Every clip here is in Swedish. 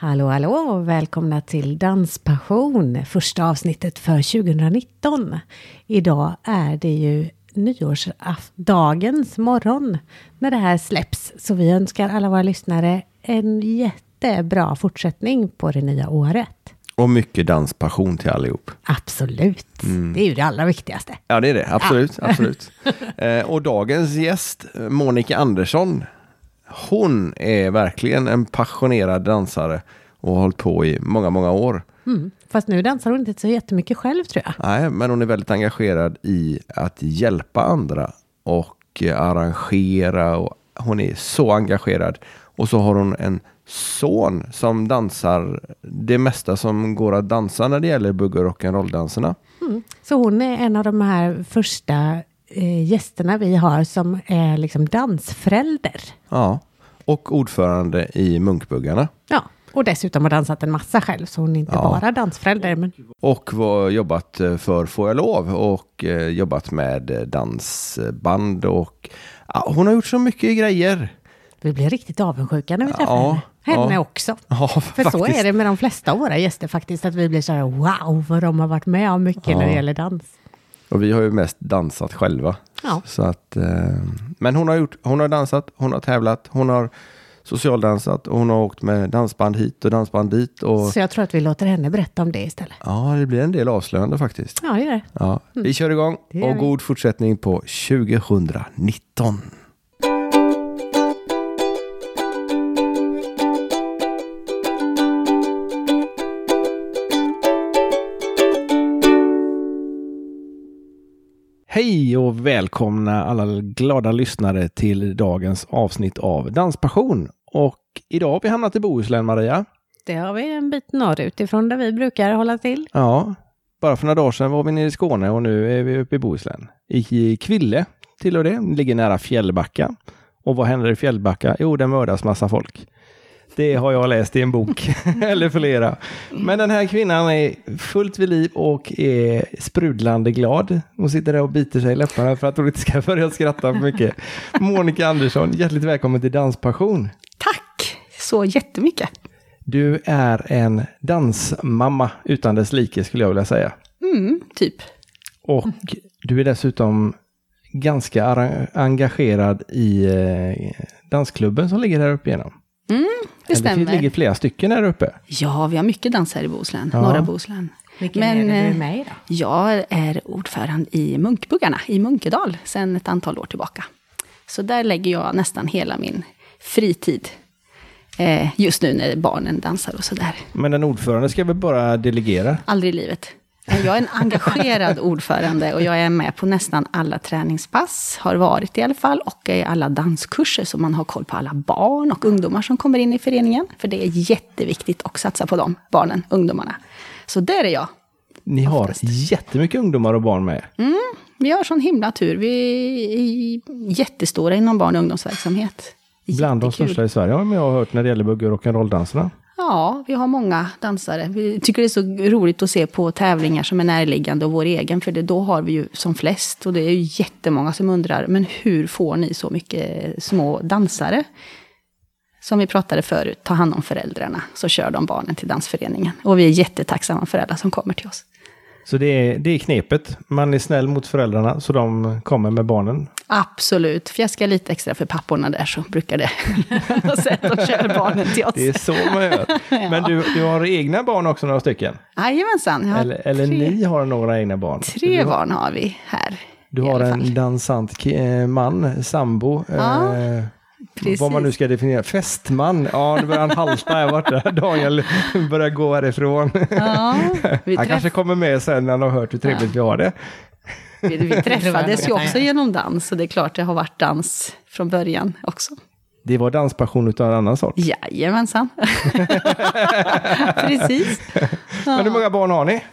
Hallå, hallå och välkomna till Danspassion, första avsnittet för 2019. Idag är det ju nyårsdagens morgon när det här släpps, så vi önskar alla våra lyssnare en jättebra fortsättning på det nya året. Och mycket danspassion till allihop. Absolut, det är ju det allra viktigaste. Ja, det är det. Absolut. absolut. Eh, och dagens gäst, Monica Andersson, hon är verkligen en passionerad dansare och har hållit på i många, många år. Mm. Fast nu dansar hon inte så jättemycket själv tror jag. Nej, men hon är väldigt engagerad i att hjälpa andra och arrangera. Och hon är så engagerad. Och så har hon en son som dansar det mesta som går att dansa när det gäller bugg och rock'n'roll-danserna. Mm. Så hon är en av de här första eh, gästerna vi har som är liksom dansförälder. Ja, och ordförande i Munkbuggarna. Ja, och dessutom har dansat en massa själv, så hon är inte Ja. bara dansförälder. Men... Och var, jobbat eh, för Får jag lov och eh, jobbat med eh, dansband och ja, hon har gjort så mycket grejer. Vi blir riktigt avundsjuka när vi träffar Ja, henne. Henne ja. också. Ja, För så är det med de flesta av våra gäster faktiskt, att vi blir så här wow, vad de har varit med om mycket när det gäller dans. Och vi har ju mest dansat själva. Ja. Så att, eh, men hon har, gjort, hon har dansat, hon har tävlat, hon har socialdansat och hon har åkt med dansband hit och dansband dit. Och, Så jag tror att vi låter henne berätta om det istället. ja, det blir en del avslöjande faktiskt. Ja, det gör det. Ja, vi kör igång gör och god fortsättning på 2019. Hej och välkomna alla glada lyssnare till dagens avsnitt av Danspassion. Och idag har vi hamnat i Bohuslän, Maria. Det har vi en bit norrut ifrån där vi brukar hålla till. Ja, bara för några dagar sedan var vi nere i Skåne och nu är vi uppe i Bohuslän. I Kville tillhör det, ligger nära Fjällbacka. Och vad händer i Fjällbacka? Jo, det mördas massa folk. Det har jag läst i en bok, eller flera. Men den här kvinnan är fullt vid liv och är sprudlande glad. Hon sitter där och biter sig i läpparna för att hon inte ska börja skratta för mycket. Monica Andersson, hjärtligt välkommen till Danspassion. Tack så jättemycket. Du är en dansmamma utan dess like skulle jag vilja säga. Mm, typ. Och du är dessutom ganska engagerad i eh, dansklubben som ligger här uppe igenom. Det Eller stämmer. Det ligger flera stycken här uppe. Ja, vi har mycket dans här i Bohuslän, Ja. norra Bohuslän. Vilken Men, är det du är eh, med i då? Jag är ordförande i Munkbuggarna i Munkedal sedan ett antal år tillbaka. Så där lägger jag nästan hela min fritid. Eh, just nu när barnen dansar och sådär. Men en ordförande ska väl bara delegera? Aldrig i livet. Jag är en engagerad ordförande och jag är med på nästan alla träningspass, har varit i alla fall, och i alla danskurser, så man har koll på alla barn och ungdomar som kommer in i föreningen. För det är jätteviktigt att satsa på dem, barnen, ungdomarna. Så där är jag. Ni har Oftast. jättemycket ungdomar och barn med. Vi har sån himla tur. Vi är jättestora inom barn och ungdomsverksamhet. Bland de största i Sverige har jag hört när det gäller bugg och rock'n'roll-danserna. Ja, vi har många dansare. Vi tycker det är så roligt att se på tävlingar som är närliggande och vår egen, för det, då har vi ju som flest. Och det är ju jättemånga som undrar, men hur får ni så mycket små dansare? Som vi pratade förut, ta hand om föräldrarna, så kör de barnen till dansföreningen. Och vi är jättetacksamma för alla som kommer till oss. Så det är, det är knepet. Man är snäll mot föräldrarna så de kommer med barnen. Absolut, fjäska lite extra för papporna där så brukar det sig att de kör barnen till oss. Det är så man gör. Men du, du har egna barn också, några stycken? Jajamensan, Eller, eller tre, ni har några egna barn? tre har, barn har vi här. Du har en dansant eh, man, sambo. Ja, eh, precis. vad man nu ska definiera. Fästman. Ja, nu börjar han halta här borta. Daniel börjar gå härifrån. Ja, vi, Han kanske kommer med sen när han har hört hur trevligt vi har det. vi, vi träffades ju också genom dans, så det är klart det har varit dans från början också. Det var danspassion utav en annan sort. Jajamensan. Precis. Men hur många barn har ni?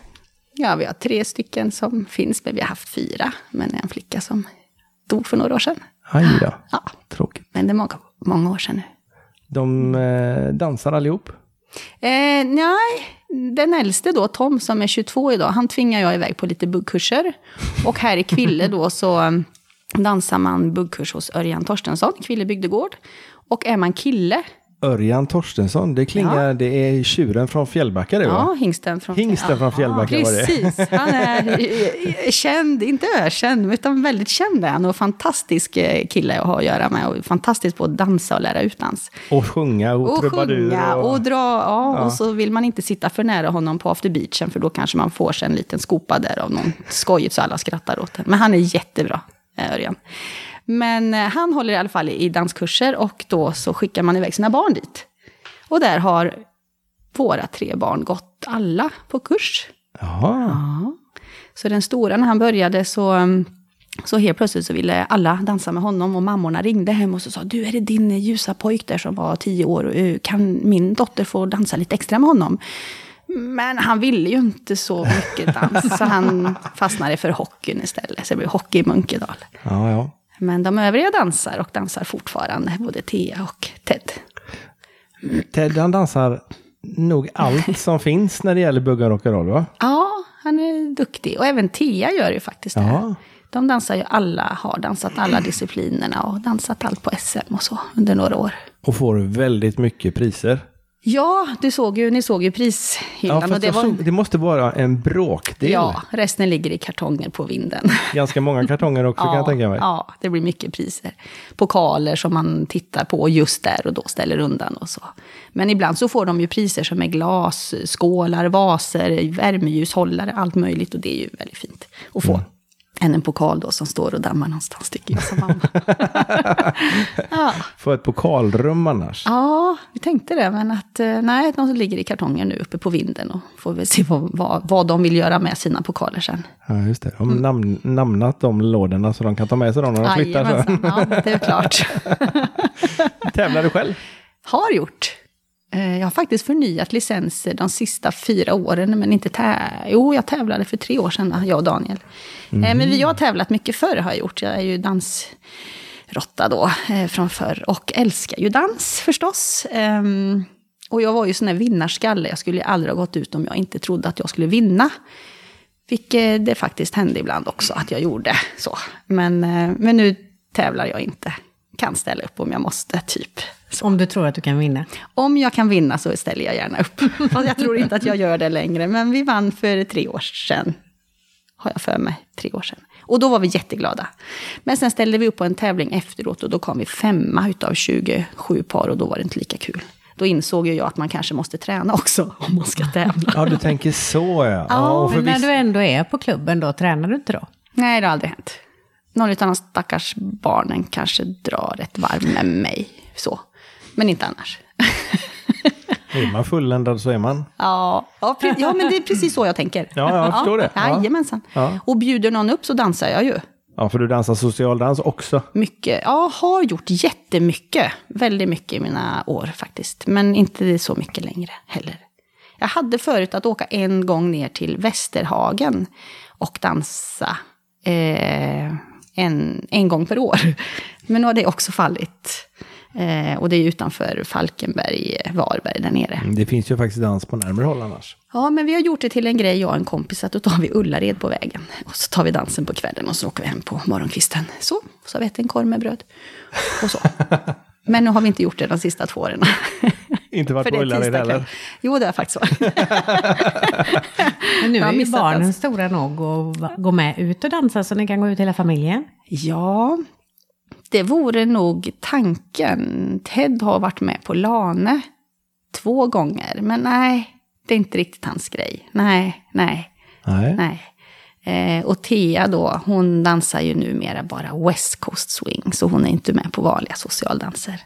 Ja, vi har tre stycken som finns, men vi har haft fyra. Men en flicka som dog för några år sedan. Aj då, Ja, tråkigt. men det är många, många år sedan nu. De eh, dansar allihop. Eh, nej, den äldste då, Tom, som är 22 idag, han tvingar jag iväg på lite buggkurser. Och här i Kville då så um, dansar man buggkurs hos Örjan Torstensson, Kville bygdegård. Och är man kille Örjan Torstensson, det klingar, det är tjuren från Fjällbacka det va? Ja, hingsten från Hingsten från Fjällbacka var det. Precis, han är eh, känd, inte ökänd, utan väldigt känd är han. Och fantastisk eh, kille att ha att göra med. Och fantastisk på att dansa och lära ut dans. Och sjunga och, Och trubadur. sjunga och dra, ja, Ja. och så vill man inte sitta för nära honom på after beachen, för då kanske man får sig en liten skopa där av någon skojigt så alla skrattar åt det. Men han är jättebra, eh, Örjan. Men eh, han håller i alla fall i danskurser och då så skickar man iväg sina barn dit. Och där har våra tre barn gått alla på kurs. Jaha. Ja. Så den stora, när han började så, um, så helt plötsligt så ville alla dansa med honom och mammorna ringde hem och så sa du är det din ljusa pojk där som var tio år, eh, kan min dotter få dansa lite extra med honom? Men han ville ju inte så mycket dans, så han fastnade för hockeyn istället. Så det blev hockey i Munkedal. Ja, ja. Men de övriga dansar och dansar fortfarande, både Thea och Ted. Ted han dansar nog allt som finns när det gäller bugga rock'n'roll va? Ja, han är duktig. Och även Thea gör ju faktiskt det. Ja. De dansar ju alla, har dansat alla disciplinerna och dansat allt på SM och så under några år. Och får väldigt mycket priser. Ja, du såg ju, ni såg ju prishyllan. Ja, och det, var, såg, det måste vara en bråkdel. ja, resten ligger i kartonger på vinden. Ganska många kartonger också kan jag tänka mig. Ja, det blir mycket priser. Pokaler som man tittar på just där och då ställer undan och så. Men ibland så får de ju priser som är glas, skålar, vaser, värmeljushållare, allt möjligt. Och det är ju väldigt fint att få. Mm. Än en pokal då som står och dammar någonstans, tycker jag som mamma. ja. Få ett pokalrum annars. ja, vi tänkte det, men att eh, nej, de ligger i kartonger nu uppe på vinden och får väl se vad, vad, vad de vill göra med sina pokaler sen. Ja, just det. De har namn, namnat de lådorna så de kan ta med sig dem när de flyttar. Jajamensan, ja, det är klart. Tävlar du själv? Har gjort. Eh, Jag har faktiskt förnyat licenser de sista fyra åren, men inte tä- Jo, jag tävlade för tre år sedan, jag och Daniel. Eh, Men vi har tävlat mycket förr, har jag gjort. Jag är ju dansrotta då, eh, från förr. Och älskar ju dans, förstås. Ehm, Och jag var ju sån här vinnarskalle. Jag skulle ju aldrig ha gått ut om jag inte trodde att jag skulle vinna. Vilket det faktiskt hände ibland också, att jag gjorde så. Men, men nu tävlar jag inte. Kan ställa upp om jag måste, typ. Om du tror att du kan vinna. Om jag kan vinna så ställer jag gärna upp. Jag tror inte att jag gör det längre. Men vi vann för tre år sedan. Har jag för mig. Tre år sedan. Och då var vi jätteglada. Men sen ställde vi upp på en tävling efteråt och då kom vi femma utav 27 par och då var det inte lika kul. Då insåg ju jag att man kanske måste träna också om man ska tävla. Ja, du tänker så ja. ja och för Men när visst- du ändå är på klubben då, tränar du inte då? Nej, det har aldrig hänt. Någon av de stackars barnen kanske drar ett varv med mig. Så. Men inte annars. Är man fulländad så är man. Ja, ja, ja, men det är precis så jag tänker. Ja, jag förstår det. Ja. Jajamensan. Ja. Och bjuder någon upp så dansar jag ju. Ja, för du dansar socialdans också. Mycket. Ja, har gjort jättemycket. Väldigt mycket i mina år faktiskt. Men inte så mycket längre heller. Jag hade förut att åka en gång ner till Västerhagen och dansa eh, en, en gång per år. Men nu har det också fallit. Eh, och det är utanför Falkenberg, Varberg där nere. Det finns ju faktiskt dans på närmare håll annars. Ja, men vi har gjort det till en grej, jag och en kompis, att då tar vi Ullared på vägen. Och så tar vi dansen på kvällen och så åker vi hem på morgonkvisten. Så, så har vi ätit en korv med bröd. Och så. Men nu har vi inte gjort det de sista två åren. Inte varit på Ullared heller. Jo, det har faktiskt varit. Men nu Jag är ju barnen dans. stora nog att gå med ut och dansa så ni kan gå ut hela familjen. Ja, det vore nog tanken. Ted har varit med på Lane två gånger, men nej, det är inte riktigt hans grej. Nej, nej. Nej. Nej. Eh, och Thea då, hon dansar ju numera bara West Coast Swing, så hon är inte med på vanliga socialdanser.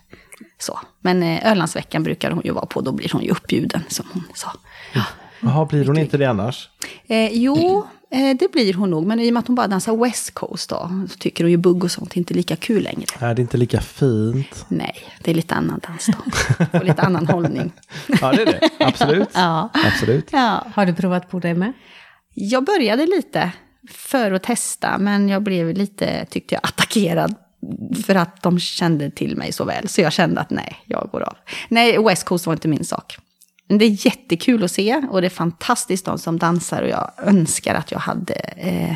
Så. Men eh, Ölandsveckan brukar hon ju vara på, då blir hon ju uppbjuden, som hon sa. Ja. Jaha, blir hon inte det annars? Eh, jo, det blir hon nog, men i och med att hon bara dansar West Coast då, så tycker hon ju bugg och sånt inte lika kul längre. Är det inte lika fint? Nej, det är lite annan dans då. Och lite annan hållning. Ja, det är det. Absolut. Ja. Absolut. ja. Har du provat på det med? Jag började lite för att testa, men jag blev lite, tyckte jag, attackerad. För att de kände till mig så väl. Så jag kände att nej, jag går av. Nej, West Coast var inte min sak. Men det är jättekul att se och det är fantastiskt de som dansar och jag önskar att jag hade eh,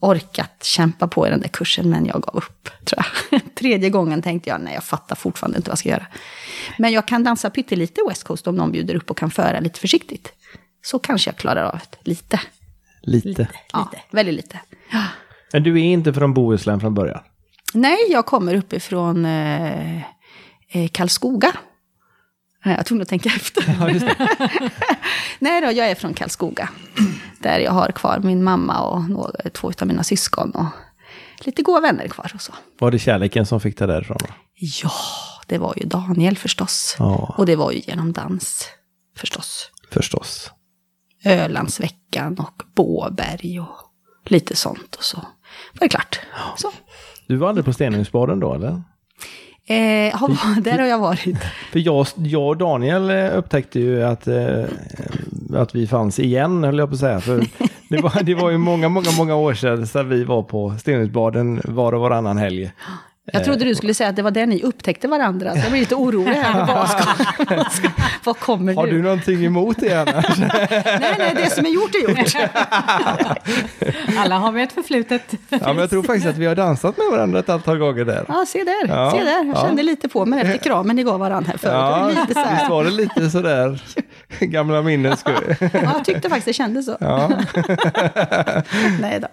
orkat kämpa på i den där kursen, men jag gav upp, tror jag. Tredje gången tänkte jag, nej, jag fattar fortfarande inte vad jag ska göra. Men jag kan dansa pyttelite West Coast om någon bjuder upp och kan föra lite försiktigt. Så kanske jag klarar av det, lite. Lite. Ja, väldigt lite. Ja. Men du är inte från Bohuslän från början? Nej, jag kommer uppifrån eh, eh, Karlskoga. Jag tvungen att tänka efter. Ja. Nej då, jag är från Karlskoga. Där jag har kvar min mamma och några, två av mina syskon. Och lite goda vänner kvar och så. Var det kärleken som fick dig därifrån? Då? Ja, det var ju Daniel förstås. Ja. Och det var ju genom dans förstås. Förstås. Ölandsveckan och Båberg och lite sånt. Och så var det klart. Så. Du var aldrig på Stenungsbaden då eller? Eh, har, där har jag varit. För jag, jag och Daniel eh, upptäckte ju att, eh, att vi fanns igen, höll jag på att säga. För det, var, det var ju många, många, många år sedan, sedan vi var på Stenungsbaden var och varannan helg. Jag trodde du skulle säga att det var där ni upptäckte varandra. Så jag blir lite orolig här. Vad, ska, vad, ska, vad kommer Har nu? du någonting emot det annars? Nej, nej, det som är gjort är gjort. Alla har vi ett förflutet. Ja, men jag tror faktiskt att vi har dansat med varandra ett antal gånger där. Ja, se där. Ja, se där. Jag ja. kände lite på mig efter kramen ni gav varandra här förut. Ja, lite så visst här. var det lite sådär gamla minnen. Ja, jag tyckte faktiskt det kändes så. Ja. Nej då.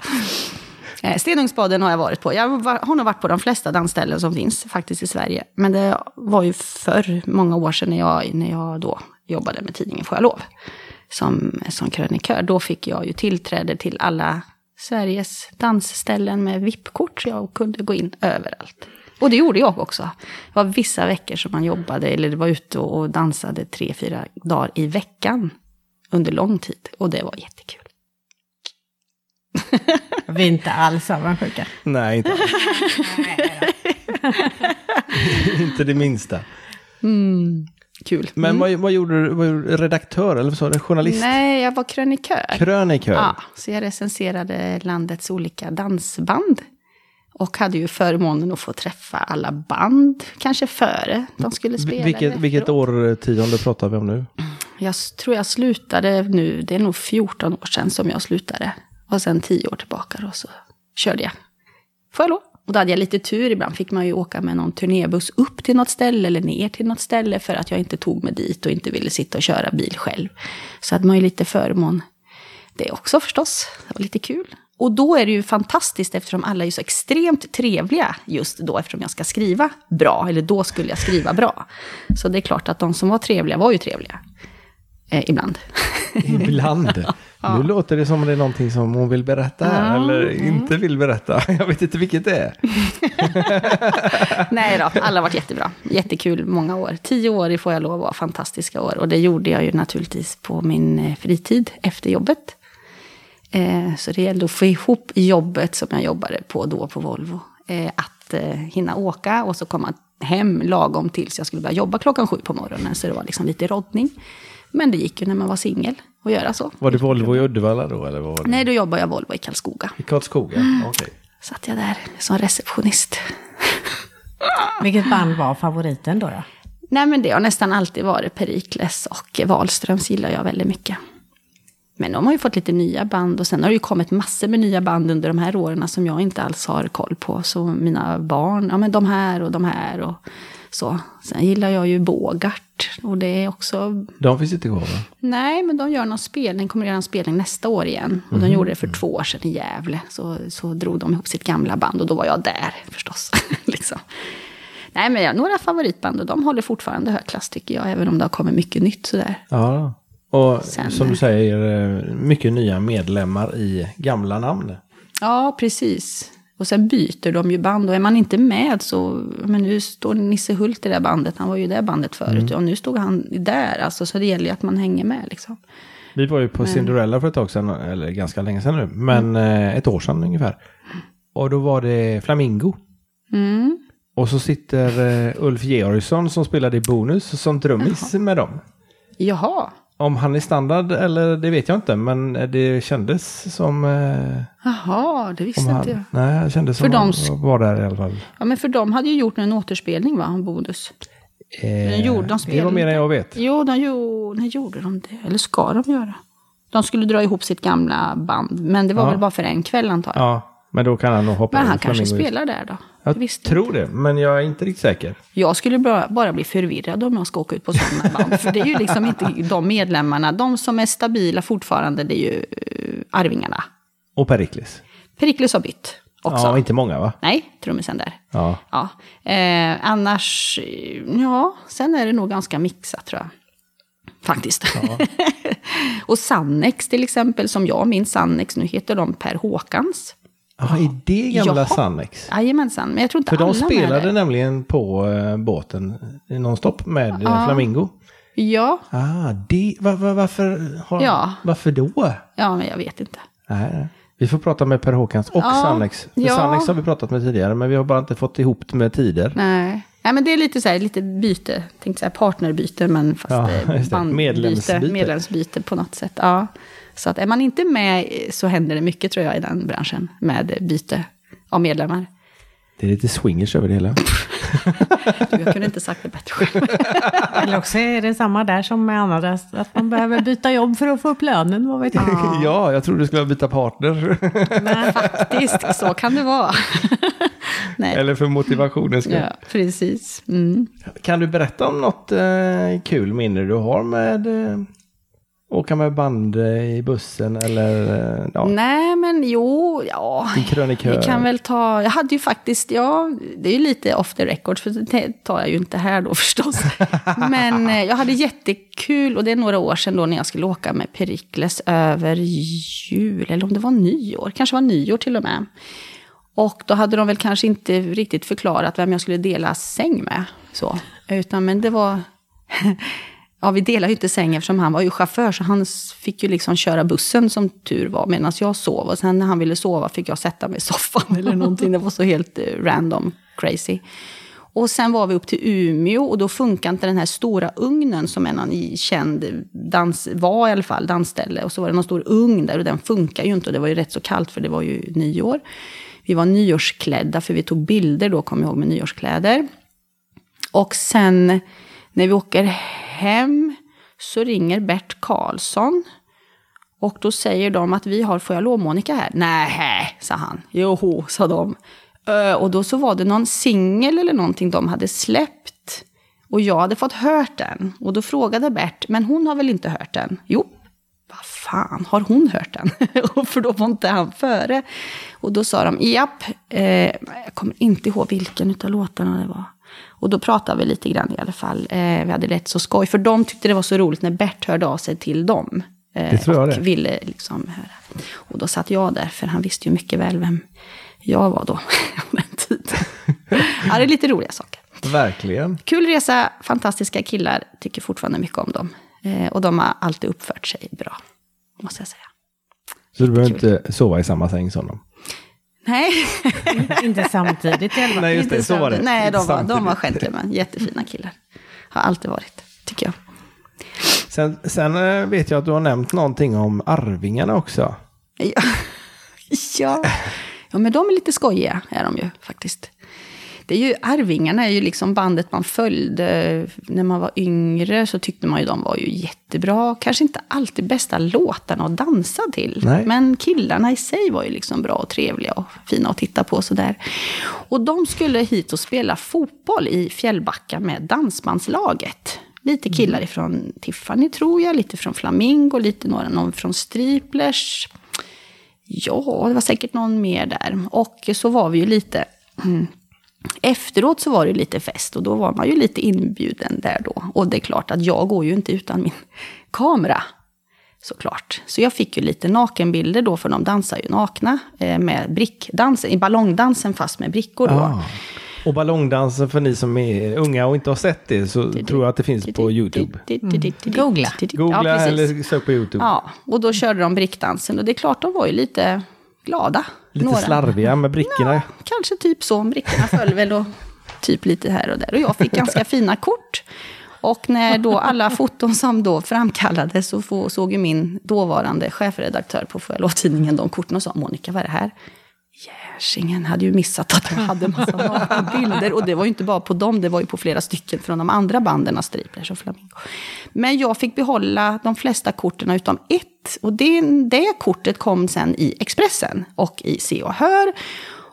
Eh, Stenungsbaden har jag varit på. Jag var- har nog varit på de flesta dansställen som finns faktiskt i Sverige. Men det var ju förr, många år sedan, när jag, när jag då jobbade med tidningen Får jag lov? Som, som krönikör. Då fick jag ju tillträde till alla Sveriges dansställen med VIP-kort. Så jag kunde gå in överallt. Och det gjorde jag också. Det var vissa veckor som man jobbade, eller var ute och dansade tre, fyra dagar i veckan. Under lång tid. Och det var jättekul. Vi är inte alls avundsjuka. Nej, inte alls. Inte det minsta. Kul. Men vad, vad gjorde du? Vad gjorde? Redaktör eller vad sa du? Journalist? Nej, jag var krönikör. Krönikör? Ja, så jag recenserade landets olika dansband. Och hade ju förmånen att få träffa alla band, kanske före de skulle spela. Vilket, vilket årtionde pratar vi om nu? Jag tror jag slutade nu, det är nog 14 år sedan som jag slutade. Och sen tio år tillbaka då så körde jag. Får jag lov? Och då hade jag lite tur, ibland fick man ju åka med någon turnébuss upp till något ställe eller ner till något ställe för att jag inte tog mig dit och inte ville sitta och köra bil själv. Så hade man ju lite förmån det också förstås. Det var lite kul. Och då är det ju fantastiskt eftersom alla är så extremt trevliga just då eftersom jag ska skriva bra, eller då skulle jag skriva bra. Så det är klart att de som var trevliga var ju trevliga. Eh, ibland. Ibland. Nu låter det som det är någonting som hon vill berätta här, eller inte vill berätta. Jag vet inte vilket det är. Nej då, alla har varit jättebra. Jättekul många år. Tio år i får jag lov var fantastiska år. Och det gjorde jag ju naturligtvis på min eh, fritid efter jobbet. Eh, så det gällde att få ihop jobbet som jag jobbade på då på Volvo. Eh, att eh, hinna åka och så komma hem lagom tills jag skulle börja jobba klockan sju på morgonen. Så det var liksom lite roddning. Men det gick ju när man var singel att göra så. Var det Volvo i Uddevalla då? Eller var det? Nej, då jobbade jag Volvo i Karlskoga. I Karlskoga? Okej. Satt jag där som receptionist. Vilket band var favoriten då? då? Nej, men det har nästan alltid varit Perikles och Wahlströms gillar jag väldigt mycket. Men de har ju fått lite nya band och sen har det ju kommit massor med nya band under de här åren som jag inte alls har koll på. Så mina barn, ja men de här och de här och så. Sen gillar jag ju Bogart och det är också... De finns inte kvar va? Nej, men de gör någon spelning, kommer göra en spelning nästa år igen. Och de gjorde det för två år sedan i Gävle. Så, så drog de ihop sitt gamla band och då var jag där förstås. liksom. Nej, men jag har några favoritband och de håller fortfarande hög klass tycker jag. Även om det har kommit mycket nytt sådär. Ja. Och Sen- som du säger, eh, mycket nya medlemmar i gamla namn. Ja, precis. Och sen byter de ju band och är man inte med så, men nu står Nisse Hult i det bandet, han var ju i det bandet förut, och nu stod han där, alltså, så det gäller ju att man hänger med liksom. Vi var ju på Cinderella för ett tag sedan, eller ganska länge sedan nu, men Mm. eh, ett år sedan ungefär. Och då var det Flamingo. Mm. Och så sitter eh, Ulf Georgsson som spelade i Bonus som trummis med dem. Jaha, Om han är standard eller det vet jag inte, men det kändes som... Eh, jaha, det visste om inte jag. han, nej, det kändes som För de han var där i alla fall. Ja, men för de hade ju gjort en återspelning, va, om Bonus. Eh, gjorde- de det var spelade mer än jag vet. Jo, de gjorde, när gjorde de det? Eller ska de göra? De skulle dra ihop sitt gamla band, men det var Ja. väl bara för en kväll antar jag. Ja, Men då kan han nog hoppa Men han kanske spelar där då. Jag Visst. tror det, men jag är inte riktigt säker. Jag skulle bara, bara bli förvirrad om jag ska åka ut på sådana band. För det är ju liksom inte de medlemmarna. De som är stabila fortfarande, det är ju eh, Arvingarna. Och Perikles. Perikles har bytt också. Ja, inte många va? Nej, trummisen där. Ja. Ja. Eh, annars, ja, sen är det nog ganska mixat tror jag. Faktiskt. och Sannex till exempel, som jag minns Sannex, nu heter de Per Håkans. Ja, är det gamla Jaha. Sannex? Jajamensan, men jag tror inte För de alla är spelade nämligen på eh, båten eh, nonstop med eh, Flamingo. Ja, Ah, det, va, va, varför, har, Ja. varför då? ja, men jag vet inte. Nej, vi får prata med Per Håkans och Ja, Sannex. För ja. Sannex har vi pratat med tidigare, men vi har bara inte fått ihop det med tider. Nej. Nej, men det är lite så här, lite byte. Tänkte säga partnerbyte, men fast Ja, bandbyte, Medlemsbyte. medlemsbyte på något sätt. Ja. Så att är man inte med så händer det mycket tror jag i den branschen med byte av medlemmar. Det är lite swingers över det hela. Du, jag kunde inte sagt det bättre själv. Eller också är det samma där som med andra, att man behöver byta jobb för att få upp lönen, vad vet jag. ja, jag tror du skulle byta partner. Nej. Faktiskt, så kan det vara. Nej. Eller för motivationens skull. Ja, precis. Mm. Kan du berätta om något eh, kul minne du har med eh, åka med band i bussen eller eh, ja, Nej, men jo, ja. Vi kan väl ta, jag hade ju faktiskt, ja, det är ju lite off the record, för det tar jag ju inte här då förstås. Men eh, jag hade jättekul, och det är några år sedan då när jag skulle åka med Perikles över jul, eller om det var nyår, kanske var nyår till och med. Och då hade de väl kanske inte riktigt förklarat vem jag skulle dela säng med. Så. Utan men det var... Ja, vi delade ju inte säng eftersom han var ju chaufför, så han fick ju liksom köra bussen som tur var, medan jag sov. Och sen när han ville sova fick jag sätta mig i soffan eller någonting. Det var så helt eh, random, crazy. Och sen var vi upp till Umeå och då funkade inte den här stora ugnen som är någon känd dans, var i alla fall, dansställe. Och så var det någon stor ugn där och den funkar ju inte och det var ju rätt så kallt för det var ju nyår. Vi var nyårsklädda för vi tog bilder då, kom jag ihåg, med nyårskläder. Och sen när vi åker hem så ringer Bert Karlsson. Och då säger de att vi har, får jag lov Monica här? Nej, sa han. Joho, sa de. Eh, och då så var det någon singel eller någonting de hade släppt. Och jag hade fått hört den. Och då frågade Bert, men hon har väl inte hört den? Jo, vad fan, har hon hört den? För då var inte han före. Och då sa de, japp, eh, jag kommer inte ihåg vilken av låtarna det var. Och då pratade vi lite grann i alla fall. Eh, vi hade rätt så skoj, för de tyckte det var så roligt när Bert hörde av sig till dem. Eh, Det tror jag och det. ville liksom höra. Och då satt jag där, för han visste ju mycket väl vem jag var då, på den tiden. ja, det är lite roliga saker. Verkligen. Kul resa, fantastiska killar, tycker fortfarande mycket om dem. Eh, och de har alltid uppfört sig bra, måste jag säga. Så du behöver inte sova i samma säng som dem? Nej, Inte samtidigt i alla fall. Nej, just det. inte Så var det. Nej, de var, de var gentlemän. Jättefina killar. Har alltid varit, tycker jag. Sen, sen eh, vet jag att du har nämnt någonting om Arvingarna också. Ja. ja. ja, men de är lite skojiga, är de ju faktiskt. Det är ju, Arvingarna är ju liksom bandet man följde. När man var yngre så tyckte man ju de var ju jättebra. Kanske inte alltid bästa låtarna att dansa till. Nej. Men killarna i sig var ju liksom bra och trevliga och fina att titta på. Sådär. Och de skulle hit och spela fotboll i Fjällbacka med dansbandslaget. Lite killar ifrån Tiffany tror jag, lite från Flamingo, lite några någon från Striplers. Ja, det var säkert någon mer där. Och så var vi ju lite... Mm, efteråt så var det lite fest och då var man ju lite inbjuden där då. Och det är klart att jag går ju inte utan min kamera. Såklart. Så jag fick ju lite nakenbilder då, för de dansar ju nakna eh, med brickdansen, i ballongdansen fast med brickor då. Ah. Och ballongdansen för ni som är unga och inte har sett det så tror jag att det finns på YouTube. Googla. Googla ja, eller sök på YouTube. Ja, och då körde de brickdansen och det är klart de var ju lite glada. Lite Några. slarviga med brickorna. Kanske typ så, brickorna föll väl och typ lite här och där. Och jag fick ganska fina kort. Och när då alla foton som då framkallades så såg ju min dåvarande chefredaktör på Får jag lov-tidningen de korten och sa Monica, vad är det här? Järsingen hade ju missat att jag hade massa nakna bilder. Och det var ju inte bara på dem, det var ju på flera stycken från de andra banden av Striplers och Flamingo. Men jag fick behålla de flesta korten utom ett. Och det, det kortet kom sen i Expressen och i Se och Hör.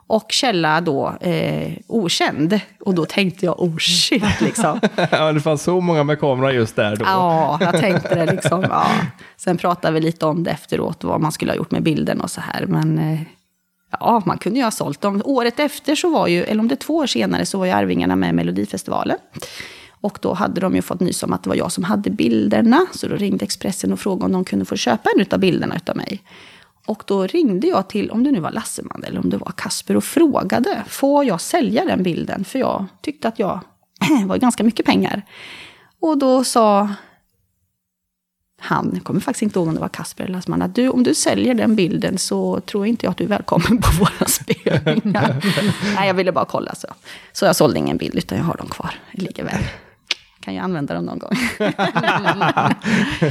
Och källa då eh, okänd. Och då tänkte jag, oh shit liksom. ja, det fanns så många med kamera just där då. Ja, jag tänkte det liksom. Ja. Sen pratade vi lite om det efteråt, vad man skulle ha gjort med bilden och så här. Men eh, ja, man kunde ju ha sålt dem. Året efter så var ju, eller om det är två år senare, så var ju Arvingarna med i Melodifestivalen. Och då hade de ju fått nys om att det var jag som hade bilderna. Så då ringde Expressen och frågade om de kunde få köpa en av bilderna av mig. Och då ringde jag till, om det nu var Lasseman eller om det var Kasper och frågade, får jag sälja den bilden? För jag tyckte att jag var ganska mycket pengar. Och då sa han, kommer faktiskt inte ihåg om det var Kasper eller Lasseman, att du, om du säljer den bilden så tror inte jag att du är välkommen på våra spelningar. Nej, jag ville bara kolla så. Så jag sålde ingen bild, utan jag har dem kvar. Det ligger väl kan jag använda dem någon gång.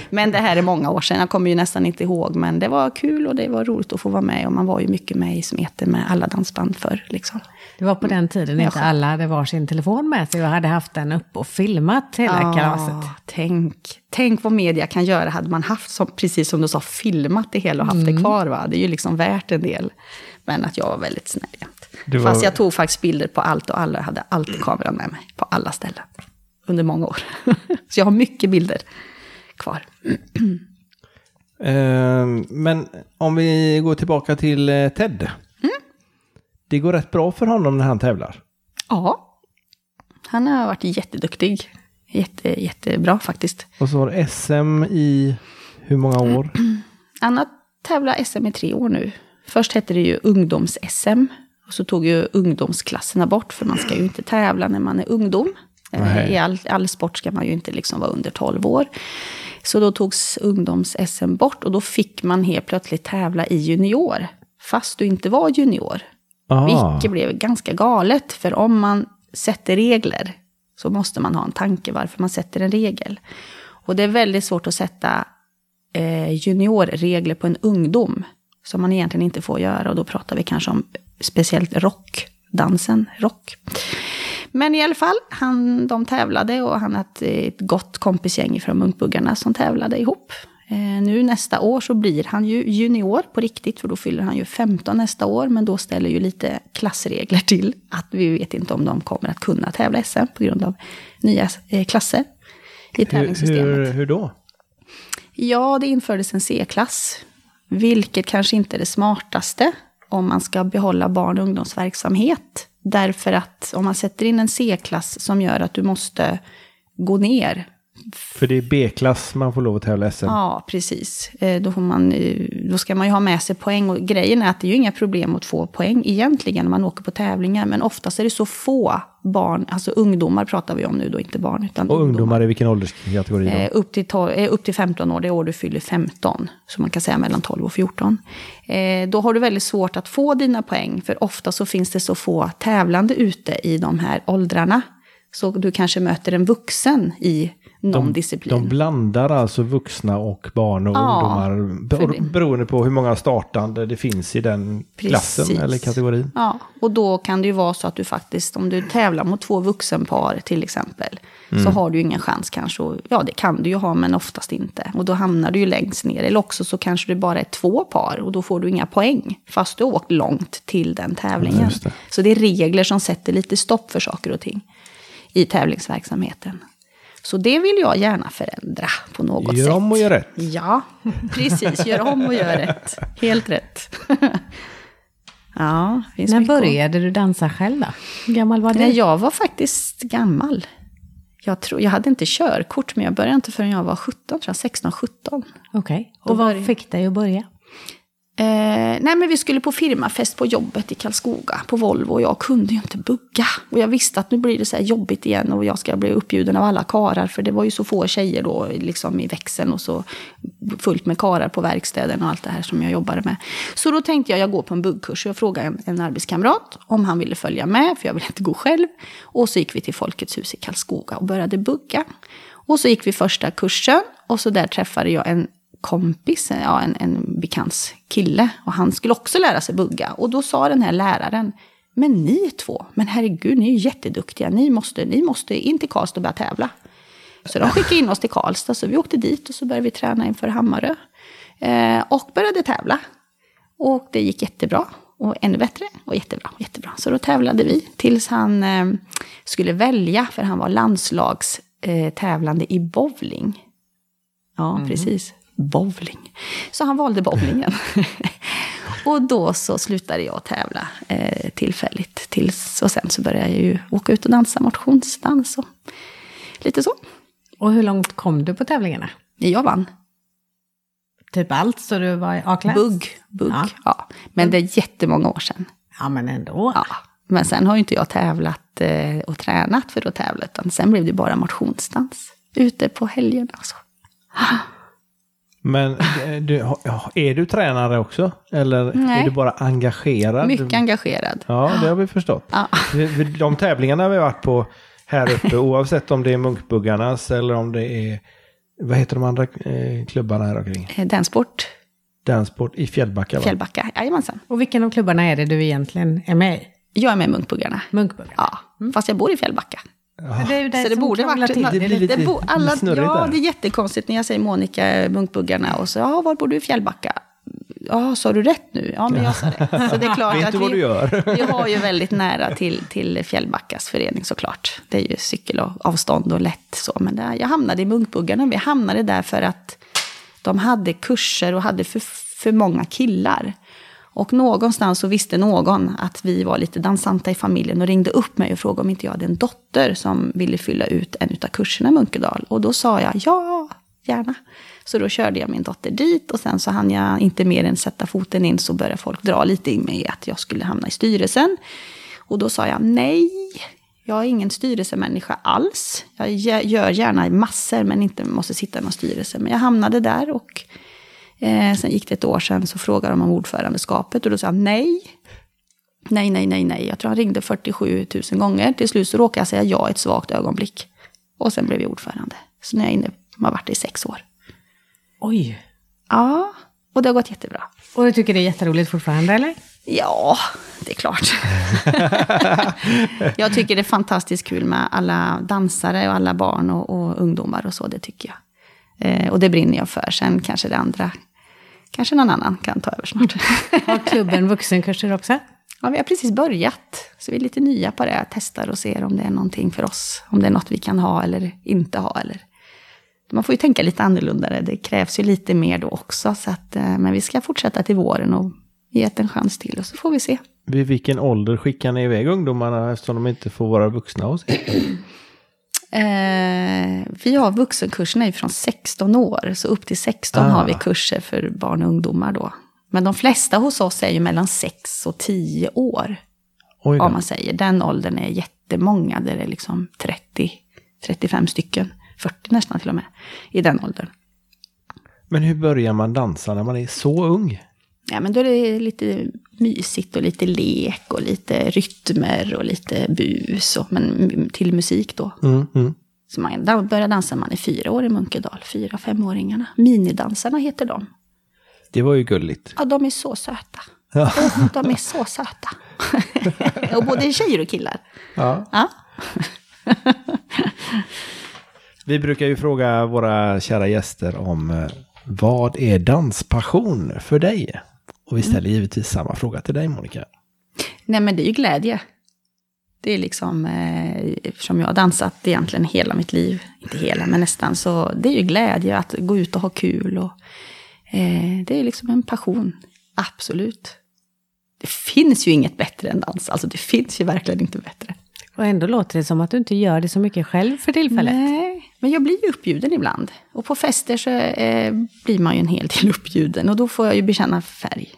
men det här är många år sedan, jag kommer ju nästan inte ihåg. Men det var kul och det var roligt att få vara med. Och man var ju mycket med i smeten med alla dansband förr. Liksom. Det var på den tiden inte alla hade varsin telefon med sig och hade haft den upp och filmat hela ja, kalaset. Tänk, tänk vad media kan göra hade man haft, som, precis som du sa, filmat det hela och haft mm. det kvar. Va? Det är ju liksom värt en del. Men att jag var väldigt snäll. Var... Fast jag tog faktiskt bilder på allt och alla, hade alltid kameran med mig på alla ställen under många år. Så jag har mycket bilder kvar. uh, men om vi går tillbaka till uh, Ted. Mm. Det går rätt bra för honom när han tävlar. Ja. Han har varit jätteduktig. Jätte, jättebra faktiskt. Och så har SM i hur många år? Han har tävlat SM i tre år nu. Först hette det ju ungdoms-SM. Och så tog ju ungdomsklasserna bort, för man ska ju inte tävla när man är ungdom. Nej. I all, all sport ska man ju inte liksom vara under 12 år. Så då togs ungdoms-SM bort och då fick man helt plötsligt tävla i junior. Fast du inte var junior. Ah. Vilket blev ganska galet. För om man sätter regler så måste man ha en tanke varför man sätter en regel. Och det är väldigt svårt att sätta eh, juniorregler på en ungdom. Som man egentligen inte får göra. Och då pratar vi kanske om speciellt rock, dansen rock. Men i alla fall, han, de tävlade och han hade ett gott kompisgäng från Munkbuggarna som tävlade ihop. Eh, nu nästa år så blir han ju junior på riktigt, för då fyller han ju 15 nästa år. Men då ställer ju lite klassregler till att vi vet inte om de kommer att kunna tävla SM på grund av nya eh, klasser i tävlingssystemet. Hur, hur då? Ja, det infördes en C-klass, vilket kanske inte är det smartaste om man ska behålla barn och ungdomsverksamhet. Därför att om man sätter in en C-klass som gör att du måste gå ner. För det är B-klass man får lov att tävla SM? Ja, precis. Eh, då, får man, eh, då ska man ju ha med sig poäng. Och grejen är att det är ju inga problem att få poäng egentligen när man åker på tävlingar. Men oftast är det så få barn, alltså ungdomar pratar vi om nu då, inte barn. Utan och ungdomar, i vilken ålderskategori? Eh, upp, till 12, eh, upp till 15 år, det är år du fyller 15. Så man kan säga mellan 12 och 14. Eh, då har du väldigt svårt att få dina poäng, för ofta så finns det så få tävlande ute i de här åldrarna. Så du kanske möter en vuxen i någon de, disciplin. De blandar alltså vuxna och barn och ja, ungdomar beroende på hur många startande det finns i den Precis. klassen eller kategorin. Ja, och då kan det ju vara så att du faktiskt, om du tävlar mot två vuxenpar till exempel, mm. så har du ingen chans kanske. Ja, det kan du ju ha, men oftast inte. Och då hamnar du ju längst ner. Eller också så kanske det bara är två par och då får du inga poäng, fast du har åkt långt till den tävlingen. Det. Så det är regler som sätter lite stopp för saker och ting i tävlingsverksamheten. Så det vill jag gärna förändra på något gör sätt. Gör om och gör rätt. Ja, precis. Gör om och gör rätt. Helt rätt. ja, finns När började du dansa själv då? Hur gammal var du? Nej, jag var faktiskt gammal. Jag, tror, jag hade inte körkort, men jag började inte förrän jag var 17, 16, 17. Okej, okay. och vad fick dig att börja? Eh, nej men vi skulle på firmafest på jobbet i Karlskoga på Volvo och jag kunde ju inte bugga. Och jag visste att nu blir det så här jobbigt igen och jag ska bli uppbjuden av alla karar för det var ju så få tjejer då liksom i växeln och så fullt med karar på verkstäden och allt det här som jag jobbade med. Så då tänkte jag, jag går på en buggkurs och jag frågade en, en arbetskamrat om han ville följa med för jag ville inte gå själv. Och så gick vi till Folkets hus i Karlskoga och började bugga. Och så gick vi första kursen och så där träffade jag en kompis, ja, en, en bekants kille. Och han skulle också lära sig bugga. Och då sa den här läraren, men ni två, men herregud, ni är jätteduktiga. Ni måste, ni måste in till Karlstad och börja tävla. Så de skickade in oss till Karlstad, så vi åkte dit och så började vi träna inför Hammarö. Eh, och började tävla. Och det gick jättebra. Och ännu bättre och jättebra. Och jättebra. Så då tävlade vi tills han eh, skulle välja, för han var landslagstävlande eh, i bowling. Ja, mm. precis. Bowling. Så han valde bowlingen. och då så slutade jag tävla eh, tillfälligt. Tills, och sen så började jag ju åka ut och dansa motionsdans och lite så. Och hur långt kom du på tävlingarna? Jag vann. Typ allt, så du var i A-klass? Bugg, bugg, ja. ja. Men det är jättemånga år sedan. Ja, men ändå. Ja. Men sen har ju inte jag tävlat eh, och tränat för att tävla, utan sen blev det bara motionsdans. Ute på helgerna och så. Men eh, du, är du tränare också? Eller Nej. är du bara engagerad? Mycket engagerad. Ja, det har vi förstått. Ja. De tävlingarna vi har varit på här uppe, oavsett om det är Munkbuggarnas eller om det är, vad heter de andra eh, klubbarna här omkring? Eh, Dansport. Dansport i Fjällbacka va? Fjällbacka, jajamensan. Och vilken av klubbarna är det du egentligen är med i? Jag är med i Munkbuggarna. Munkbuggarna? Ja, mm. fast jag bor i Fjällbacka. Ja. Det det så det borde varit... Till. Det blir lite, det bo, alla, lite snurrigt Ja, där. det är jättekonstigt när jag säger Monica Munkbuggarna och så, ja, var bor du i Fjällbacka? Ja, sa du rätt nu? Ja, men jag sa det. Så det är klart Vet att du vad vi, du gör? vi har ju väldigt nära till, till Fjällbackas förening såklart. Det är ju cykelavstånd och lätt så. Men där, jag hamnade i Munkbuggarna. Vi hamnade där för att de hade kurser och hade för, för många killar. Och någonstans så visste någon att vi var lite dansanta i familjen och ringde upp mig och frågade om inte jag hade en dotter som ville fylla ut en av kurserna i Munkedal. Och då sa jag ja, gärna. Så då körde jag min dotter dit och sen så hann jag inte mer än sätta foten in så började folk dra lite in mig att jag skulle hamna i styrelsen. Och då sa jag nej, jag är ingen styrelsemänniska alls. Jag gör gärna massor men inte måste sitta i någon styrelse. Men jag hamnade där och eh, sen gick det ett år sedan så frågade de om ordförandeskapet och då sa jag nej. Nej, nej, nej, nej. Jag tror han ringde 47 000 gånger. Till slut så råkade jag säga ja ett svagt ögonblick. Och sen blev jag ordförande. Så nu är jag inne, har varit det i sex år. Oj. Ja, och det har gått jättebra. Och du tycker det är jätteroligt fortfarande, eller? Ja, det är klart. jag tycker det är fantastiskt kul med alla dansare och alla barn och, och ungdomar och så, det tycker jag. Eh, och det brinner jag för. Sen kanske det andra, kanske någon annan kan ta över snart. Har klubben vuxenkurser också? Ja, vi har precis börjat. Så vi är lite nya på det. Testar och ser om det är någonting för oss. Om det är något vi kan ha eller inte ha. Eller man får ju tänka lite annorlunda. Det krävs ju lite mer då också. Så att, eh, men vi ska fortsätta till våren och ge det en chans till och så får vi se. Vid vilken ålder skickar ni iväg ungdomarna eftersom de inte får vara vuxna hos er? Eh, vi har vuxenkurserna från 16 år, så upp till 16 ah. har vi kurser för barn och ungdomar då. Men de flesta hos oss är ju mellan 6 och 10 år. Om man säger. Den åldern är jättemånga, där det är liksom 30, 35 stycken. 40 nästan till och med, i den åldern. Men hur börjar man dansa när man är så ung? Ja, men då är det lite mysigt och lite lek och lite rytmer och lite bus, och, men till musik då. Mm, mm. Så man börjar dansa när man är fyra år i Munkedal, fyra femåringarna. Minidansarna heter de. Det var ju gulligt. Ja, de är så söta. Ja. Oh, de är så söta. och både tjejer och killar. Ja. ja. Vi brukar ju fråga våra kära gäster om eh, vad är danspassion för dig? Och vi ställer mm. givetvis samma fråga till dig Monica. Nej men det är ju glädje. Det är liksom, eh, eftersom jag har dansat egentligen hela mitt liv, inte hela men nästan, så det är ju glädje att gå ut och ha kul. Och, eh, det är liksom en passion, absolut. Det finns ju inget bättre än dans, alltså det finns ju verkligen inte bättre. Och ändå låter det som att du inte gör det så mycket själv för tillfället. Nej, men jag blir ju uppbjuden ibland. Och på fester så eh, blir man ju en hel del uppbjuden. Och då får jag ju bekänna färg.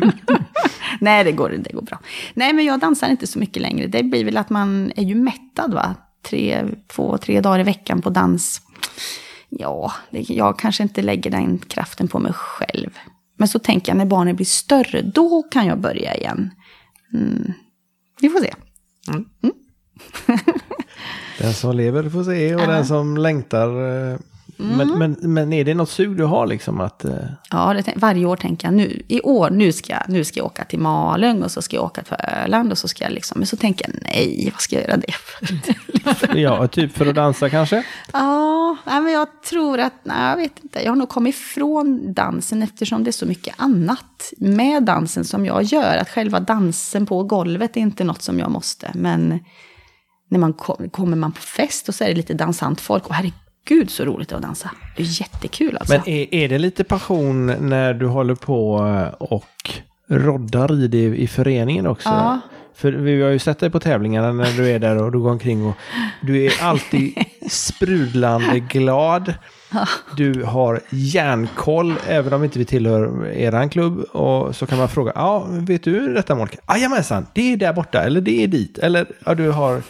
Nej, det går, det går bra. Nej, men jag dansar inte så mycket längre. Det blir väl att man är ju mättad, va? Tre, två, tre dagar i veckan på dans. Ja, det, jag kanske inte lägger den kraften på mig själv. Men så tänker jag när barnen blir större, då kan jag börja igen. Mm. Vi får se. Mm. den som lever får se och ja. den som längtar eh, Men, men, men är det något sug du har liksom att... eh, Ja, det, varje år tänker jag nu, i år, nu ska, nu ska jag åka till Malung och så ska jag åka till Öland och så ska jag liksom, men så tänker jag nej, vad ska jag göra det för? Ja, typ för att dansa kanske? Ja, nej, men jag tror att, nej, jag vet inte, jag har nog kommit ifrån dansen eftersom det är så mycket annat med dansen som jag gör. Att själva dansen på golvet är inte något som jag måste, men när man kom, kommer man på fest och så är det lite dansant folk, och herregud så roligt det är att dansa. Det är jättekul alltså. Men är, är det lite passion när du håller på eh, och roddar i det i föreningen också? Ja. För vi har ju sett dig på tävlingarna när du är där och du går omkring och du är alltid sprudlande glad. Du har järnkoll, även om inte vi tillhör eran klubb. Och så kan man fråga, ja, vet du detta Monica? Jajamensan, det är där borta, eller det är dit. Eller, ja, du har...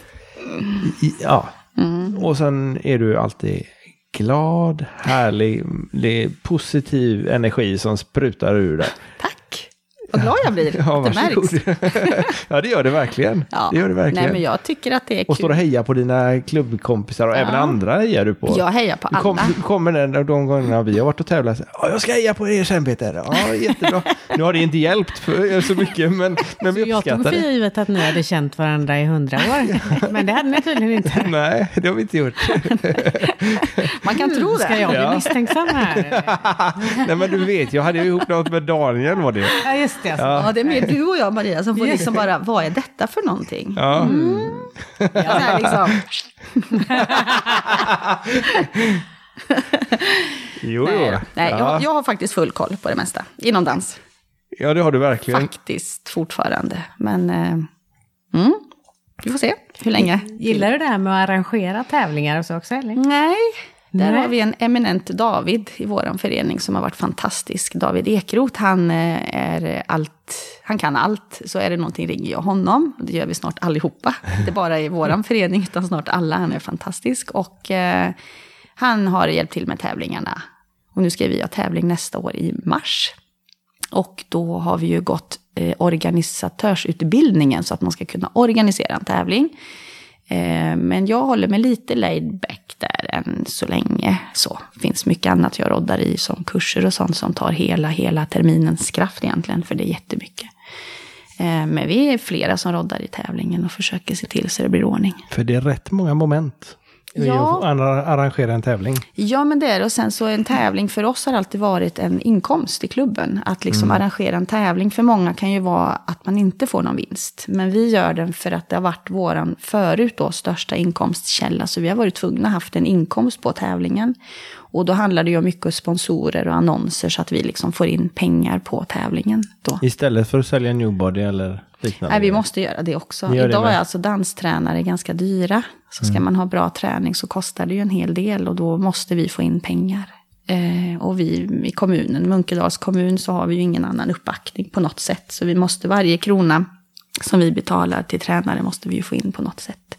Ja. Mm. Och sen är du alltid glad, härlig, det är positiv energi som sprutar ur dig. Tack! Vad glad jag blir Ja, att det märks. ja, det gör det verkligen. Ja. Det gör det verkligen. Nej, men jag tycker att det är Och står och kul. hejar på dina klubbkompisar och även andra hejar du på. Jag hejar på Du kom, alla. du kommer den, de gångerna vi har varit och tävlat. Ja, jag ska heja på er sen Peter. Ja, jättebra. nu har det inte hjälpt för, så mycket, men, men vi Jag tog uppskattar för det. givet att ni hade känt varandra i hundra år. Men det hade ni tydligen inte. Nej, det har vi inte gjort. Man kan tro det. Ska jag bli Ja. misstänksam här? Nej, men du vet, jag hade ju ihop något med Daniel var det. Ja, just det. Ja, det är mer du och jag, Maria, som får liksom bara, vad är detta för någonting? Ja. Ja, så här liksom. Jo, Nej, jo. nej ja. jag, jag har faktiskt full koll på det mesta inom dans. ja, det har du verkligen. Faktiskt fortfarande. Men eh, mm, vi får se hur länge. Gillar du det här med att arrangera tävlingar och så också? Eller? Nej, där Nej. har vi en eminent David i vår förening som har varit fantastisk. David Ekroth, han eh, är allt, han kan allt. Så är det någonting ringer jag honom. Det gör vi snart allihopa. Inte bara i vår förening utan snart alla. Han är fantastisk. Och eh, han har hjälpt till med tävlingarna. Och nu ska vi ha tävling nästa år i mars. Och då har vi ju gått eh, organisatörsutbildningen så att man ska kunna organisera en tävling. Eh, men jag håller mig lite laid back där än så länge. Så finns mycket annat jag roddar i som kurser och sånt som tar hela, hela terminens kraft egentligen, för det är jättemycket. Eh, men vi är flera som roddar i tävlingen och försöker se till så det blir ordning. För det är rätt många moment Ja. att arra- arrangera en tävling. Ja, men det är det. Och sen så en tävling för oss har alltid varit en inkomst i klubben. Att liksom arrangera en tävling för många kan ju vara att man inte får någon vinst. Men vi gör den för att det har varit våran förut då största inkomstkälla. Så vi har varit tvungna att haft en inkomst på tävlingen. Och då handlar det ju om mycket sponsorer och annonser så att vi liksom får in pengar på tävlingen då. Istället för att sälja newbody eller liknande. Nej, vi måste göra det också. Gör det Idag med. är alltså danstränare ganska dyra. Så ska man ha bra träning så kostar det ju en hel del och då måste vi få in pengar. Eh, och vi i kommunen, Munkedals kommun, så har vi ju ingen annan uppbackning på något sätt. Så vi måste varje krona som vi betalar till tränare måste vi ju få in på något sätt.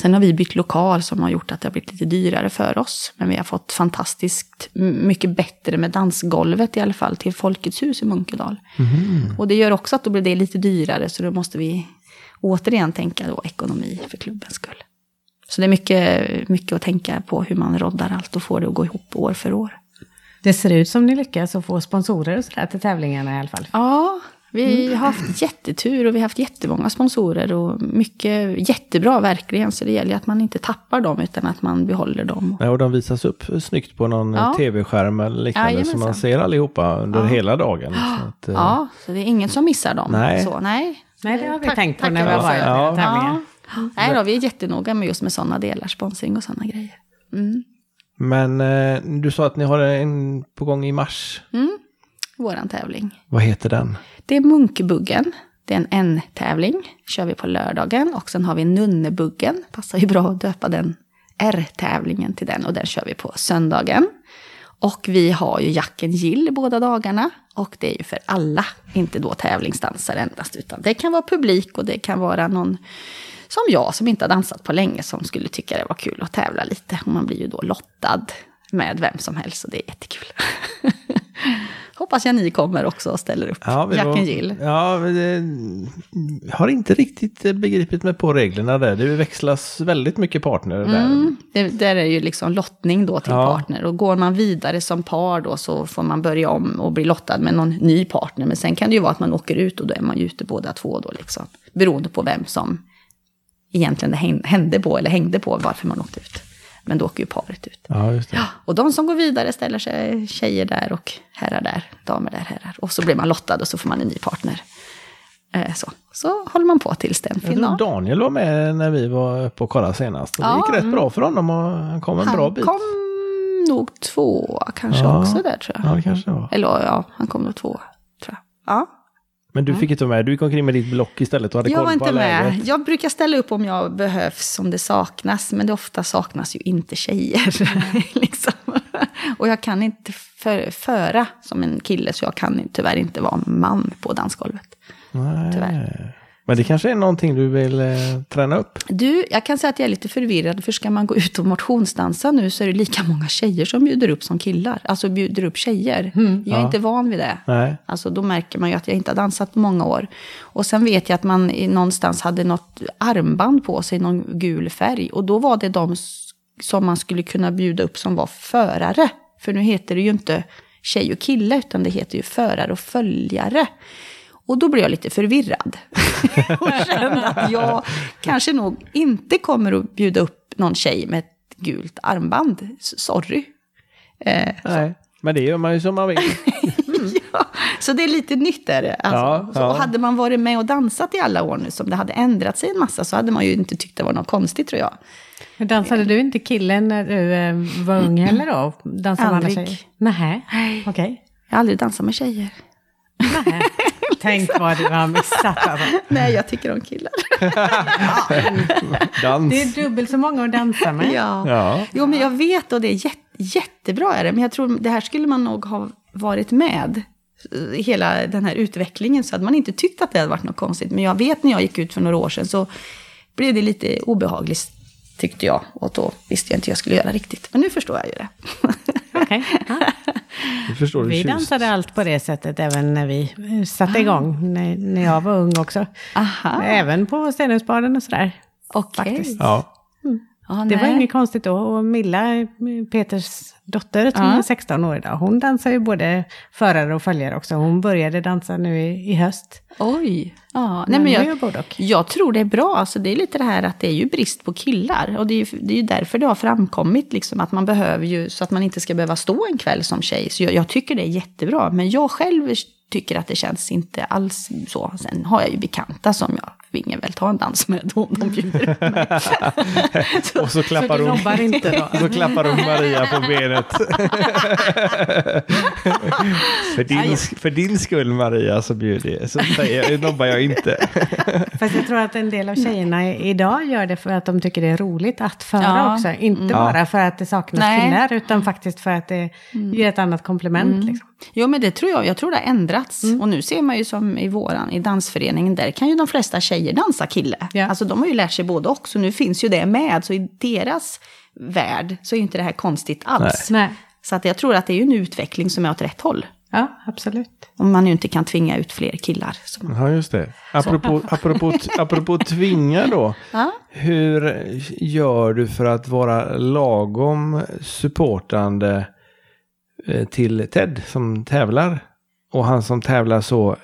Sen har vi bytt lokal som har gjort att det har blivit lite dyrare för oss. Men vi har fått fantastiskt mycket bättre med dansgolvet i alla fall till Folkets hus i Munkedal. Och det gör också att då blir det lite dyrare så då måste vi återigen tänka då ekonomi för klubbens skull. Så det är mycket, mycket att tänka på hur man roddar allt och får det att gå ihop år för år. Det ser ut som ni lyckas att få sponsorer och sådär till tävlingarna i alla fall. Ja, vi har haft jättetur och vi har haft jättemånga sponsorer och mycket jättebra verkligen. Så det gäller att man inte tappar dem utan att man behåller dem. Ja, och de visas upp snyggt på någon Ja. tv-skärm eller liknande så Jajamensan. man ser allihopa under hela dagen. Så att, eh, Ja, så det är ingen som missar dem. Nej. Så, nej. Nej, det har vi Tack- tänkt på när vi har varit Ja. Ja. Nej då, vi är jättenoga med just med sådana delar, sponsring och sådana grejer. Mm. Men eh, du sa att ni har en på gång i mars. Mm. Våran tävling. Vad heter den? Det är Munkbuggen. Det är en N-tävling. kör vi på lördagen. Och sen har vi Nunnebuggen. Passar ju bra att döpa den R-tävlingen till den. Och den kör vi på söndagen. Och vi har ju Jacken Gill båda dagarna. Och det är ju för alla, inte då tävlingsdansare endast. Utan det kan vara publik och det kan vara någon som jag som inte har dansat på länge som skulle tycka det var kul att tävla lite. Och man blir ju då lottad med vem som helst och det är jättekul. hoppas jag ni kommer också och ställer upp. Ja, Jack and Jill. Ja, det, har inte riktigt begripit mig på reglerna där. Det växlas väldigt mycket partner där. Mm, det, där är ju liksom lottning då till Ja. partner. Och går man vidare som par då så får man börja om och bli lottad med någon ny partner. Men sen kan det ju vara att man åker ut och då är man ju ute båda två då liksom. Beroende på vem som egentligen det hände på eller hängde på varför man åkte ut. Men då åker ju paret ut. Ja. Ja, och de som går vidare ställer sig tjejer där och herrar där, damer där, herrar. Och så blir man lottad och så får man en ny partner. Eh, så. så håller man på tills det är en Jag final. Daniel var med när vi var uppe och kollade senast. Och det Ja, gick rätt bra för honom och han kom en bra Han bit. kom nog två kanske också där tror jag. Ja, det kanske det var. Eller ja, han kom nog två tror jag. Ja. Men du fick inte vara med. Du gick omkring med ditt block istället och hade Jag koll var på inte med. läget. Jag brukar ställa upp om jag behövs, om det saknas. Men det ofta saknas ju inte tjejer. liksom. Och jag kan inte för, föra som en kille, så jag kan tyvärr inte vara man på dansgolvet. Nej. Tyvärr. Men det kanske är någonting du vill eh, träna upp. Du, jag kan säga att jag är lite förvirrad. För ska man gå ut och motionsdansa nu så är det lika många tjejer som bjuder upp som killar. Alltså bjuder upp tjejer. Jag är Ja. inte van vid det. Nej. Alltså då märker man ju att jag inte har dansat på många år. Och sen vet jag att man i- någonstans hade något armband på sig, någon gul färg. Och då var det de som man skulle kunna bjuda upp som var förare. För nu heter det ju inte tjej och kille, utan det heter ju förare och följare. Och då blev jag lite förvirrad. och kände att jag kanske nog inte kommer att bjuda upp någon tjej med ett gult armband. Sorry. Eh, Nej. Men det gör man ju som man vill. ja, så det är lite nytt är det. Alltså, Ja, Så, ja. och hade man varit med och dansat i alla år nu, som det hade ändrat sig en massa, så hade man ju inte tyckt det var något konstigt tror jag. Men dansade du inte killen när du eh, var ung heller då? Dansade med Aldrig. tjejer? Nähä, okej. Jag har aldrig dansat med tjejer. Nähä. Tänk vad du har missat alltså. Nej, jag tycker om killar. Dans. Det är dubbelt så många att dansa med. ja. Ja. Jo, men jag vet och det är jätte, jättebra är det. Men jag tror det här skulle man nog ha varit med i hela den här utvecklingen så hade man inte tyckt att det hade varit något konstigt. Men jag vet när jag gick ut för några år sedan så blev det lite obehagligt tyckte jag. Och då visste jag inte hur jag skulle göra riktigt. Men nu förstår jag ju det. Okej. Ja. Förstår du Vi tjust. dansade allt på det sättet även när vi satte igång, när, när jag var ung också. Aha. Även på Stenungsbaden och sådär. Okej. Faktiskt. Ja. Ja, Det var inget konstigt då. Och Milla, Peters dotter, som Ja. är 16 år idag, hon dansar ju både förare och följare också. Hon började dansa nu i, i höst. Oj. Ja, nej, Men jag jag tror det är bra. Alltså, det är lite det här att det är ju brist på killar. Och det är ju, det är ju därför det har framkommit liksom, att man behöver ju, så att man inte ska behöva stå en kväll som tjej. Så jag, jag tycker det är jättebra. Men jag själv tycker att det känns inte alls så. Sen har jag ju bekanta som jag finge väl ta en dans med om de bjuder mig. Och så klappar Så hon. inte då? Så klappar hon Maria på benet. för, din, för din skull Maria så bjuder jag. Så säger jag, nobbar jag inte. Fast jag tror att en del av tjejerna idag gör det för att de tycker det är roligt att föra Ja. också. Inte Ja. bara för att det saknas Nej. killar, utan faktiskt för att det ger ett annat komplement. Liksom. Jo, men det tror jag. Jag tror det har ändrats. Och nu ser man ju som i våran, i dansföreningen, där kan ju de flesta tjejer dansa kille. Ja. Alltså de har ju lärt sig både och, så nu finns ju det med. Så i deras värld så är ju inte det här konstigt alls. Nej. Så att jag tror att det är ju en utveckling som är åt rätt håll. Ja, absolut. Om man ju inte kan tvinga ut fler killar. Som... Ja, just det. Apropå, apropå, apropå tvinga då. Ja. Hur gör du för att vara lagom supportande eh, till Ted som tävlar? Och han som tävlar så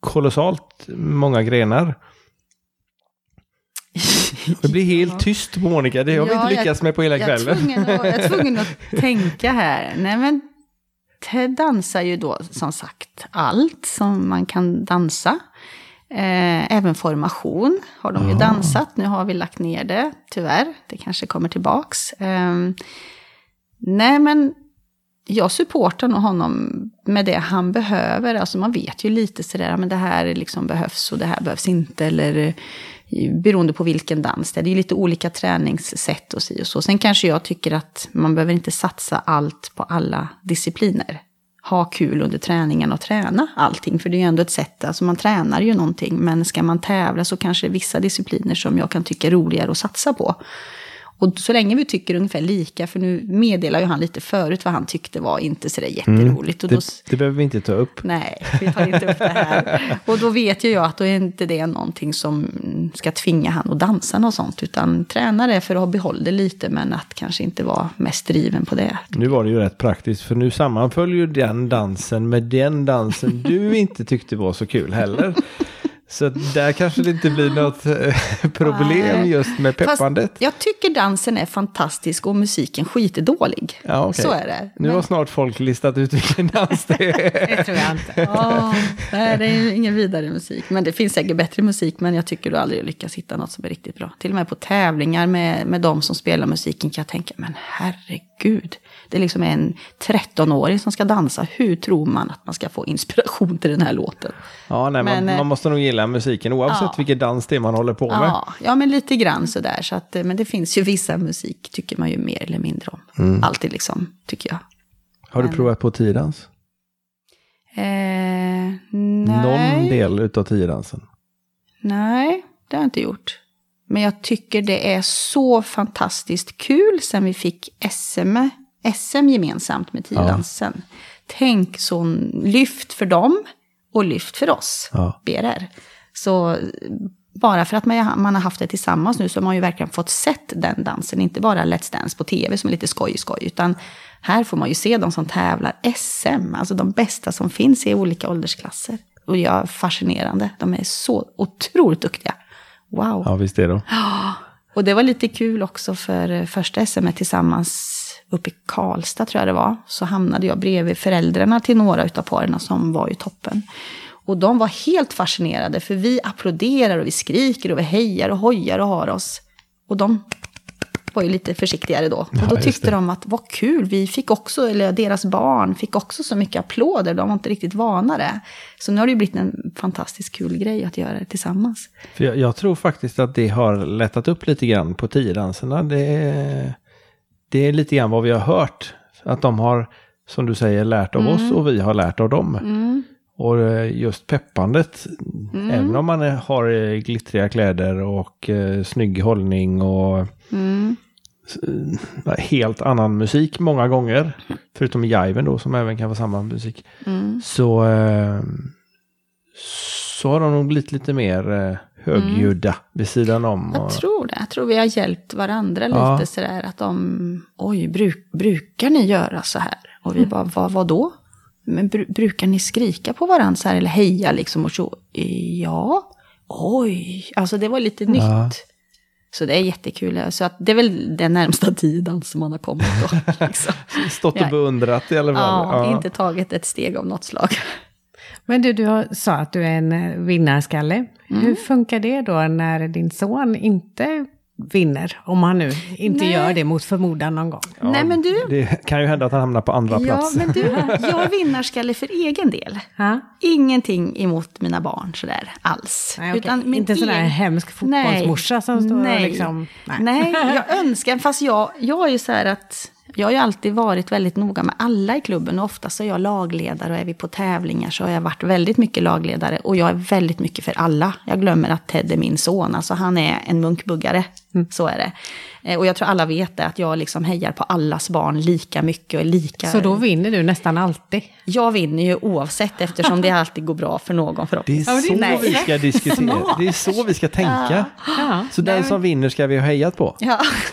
kolossalt många grenar. Det blir helt tyst Monica, det har vi Ja, inte jag- lyckats med på hela Jag kvällen. tvungen att, jag är tvungen att tänka här. Nej, men Ted dansar ju då som sagt allt som man kan dansa. Eh, även formation har de ju dansat. Nu har vi lagt ner det, tyvärr. Det kanske kommer tillbaks. Eh, nej, men jag supportar nog honom med det han behöver. Alltså man vet ju lite sådär, men det här liksom behövs och det här behövs inte. Eller beroende på vilken dans det är. Det är lite olika träningssätt och si och så. Sen kanske jag tycker att man behöver inte satsa allt på alla discipliner. Ha kul under träningen och träna allting. För det är ju ändå ett sätt, alltså man tränar ju någonting. Men ska man tävla så kanske det är vissa discipliner som jag kan tycka är roligare att satsa på. Och så länge vi tycker ungefär lika, för nu meddelar ju han lite förut vad han tyckte var inte sådär jätteroligt. Och då, Det, det behöver vi inte ta upp. Nej, vi tar inte upp det här. Och då vet ju jag att då är inte det någonting som ska tvinga han att dansa något sånt. Utan träna det för att behålla det lite, men att kanske inte vara mest driven på det. Nu var det ju rätt praktiskt för nu sammanföll ju den dansen med den dansen du inte tyckte var så kul heller. Så där kanske det inte blir något eh, problem just med peppandet. Fast jag tycker dansen är fantastisk och musiken skitdålig. Ja, okej. Så är det. Nu har snart folk listat ut vilken dans det är. Det tror jag inte. Nej, det är ingen vidare musik. Men det finns säkert bättre musik, men jag tycker du aldrig lyckas hitta något som är riktigt bra. Till och med på tävlingar med, med de som spelar musiken kan jag tänka, men herregud. Det är liksom en 13-åring som ska dansa. Hur tror man att man ska få inspiration till den här låten? Ja, nej, Men, man, eh, man måste nog gilla musiken oavsett ja. vilken dans det är man håller på med. Ja, ja, men lite grann sådär. Så att, eh, men det finns ju vissa musik, tycker man ju mer eller mindre om. Mm. Alltid liksom, tycker jag. Har du Men- provat på tiodans? Eh, nej. Någon del utav tiodansen? Nej, det har jag inte gjort. Men jag tycker det är så fantastiskt kul sen vi fick SM, SM gemensamt med tiodansen. Tänk sån lyft för dem och lyft för oss, Ja. BRR. Så bara för att man, har haft det tillsammans nu så har man ju verkligen fått sett den dansen. Inte bara Let's Dance på tv som är lite skoj skoj. Utan här får man ju se de som tävlar SM. Alltså de bästa som finns i olika åldersklasser. Och jag är fascinerande. De är så otroligt duktiga. Wow. Ja, visst är det. Och det var lite kul också för eh, första SM tillsammans uppe i Karlstad tror jag det var. Så hamnade jag bredvid föräldrarna till några utav paren som var ju toppen. Och de var helt fascinerade för vi applåderar och vi skriker och vi hejar och hojar och har oss. Och de var ju lite försiktigare då. Ja, och då tyckte de att vad kul, vi fick också, eller deras barn fick också så mycket applåder. De var inte riktigt vana det. Så nu har det ju blivit en fantastiskt kul grej att göra det tillsammans. För jag, jag tror faktiskt att det har lättat upp lite grann på tiodanserna. Det är, det är lite grann vad vi har hört. Att de har, som du säger, lärt av oss och vi har lärt av dem. Och eh, just peppandet, även om man har eh, glittriga kläder och eh, snygg hållning och s- eh, helt annan musik många gånger. Förutom jiven då som även kan vara samma musik. Så, eh, så har de nog blivit lite mer eh, högljudda vid sidan om. Jag Och, tror det. Jag tror vi har hjälpt varandra Ja. lite sådär. Att de, oj, bruk, brukar ni göra så här? Och vi bara, vad, vad då? Men bru, brukar ni skrika på varandra så här eller heja liksom och så? Ja, oj, alltså det var lite Ja. nytt. Så det är jättekul. Så att det är väl den närmsta tiden som man har kommit då. Liksom. stått och Ja. beundrat i alla fall. Ja, Ja. inte tagit ett steg av något slag. Men du, du har, sa att du är en eh, vinnarskalle. Hur funkar det då när din son inte vinner? Om han nu inte Nej. gör det mot förmodan någon gång. Nej men du, Det kan ju hända att han hamnar på andra ja, plats. men du, jag är vinnarskalle för egen del. Ja? Ingenting emot mina barn sådär alls. Nej, okej. min Inte sån här egen- hemsk fotbollsmorsa som står och nej. liksom- nej. Nej. jag önskar, fast jag, jag är ju så här att jag har ju alltid varit väldigt noga med alla i klubben och oftast är jag lagledare och är vi på tävlingar så har jag varit väldigt mycket lagledare och jag är väldigt mycket för alla. Jag glömmer att Ted är min son, alltså han är en munkbuggare, Mm. så är det. Eh, Och jag tror alla vet det, att jag liksom hejar på allas barn lika mycket och är lika... Så då vinner du nästan alltid. Jag vinner ju oavsett eftersom det alltid går bra för någon Det är förhoppningsvis. så Nej. vi ska diskutera. Det är så vi ska tänka. Ja. Så den som vinner ska vi ha hejat på. Ja.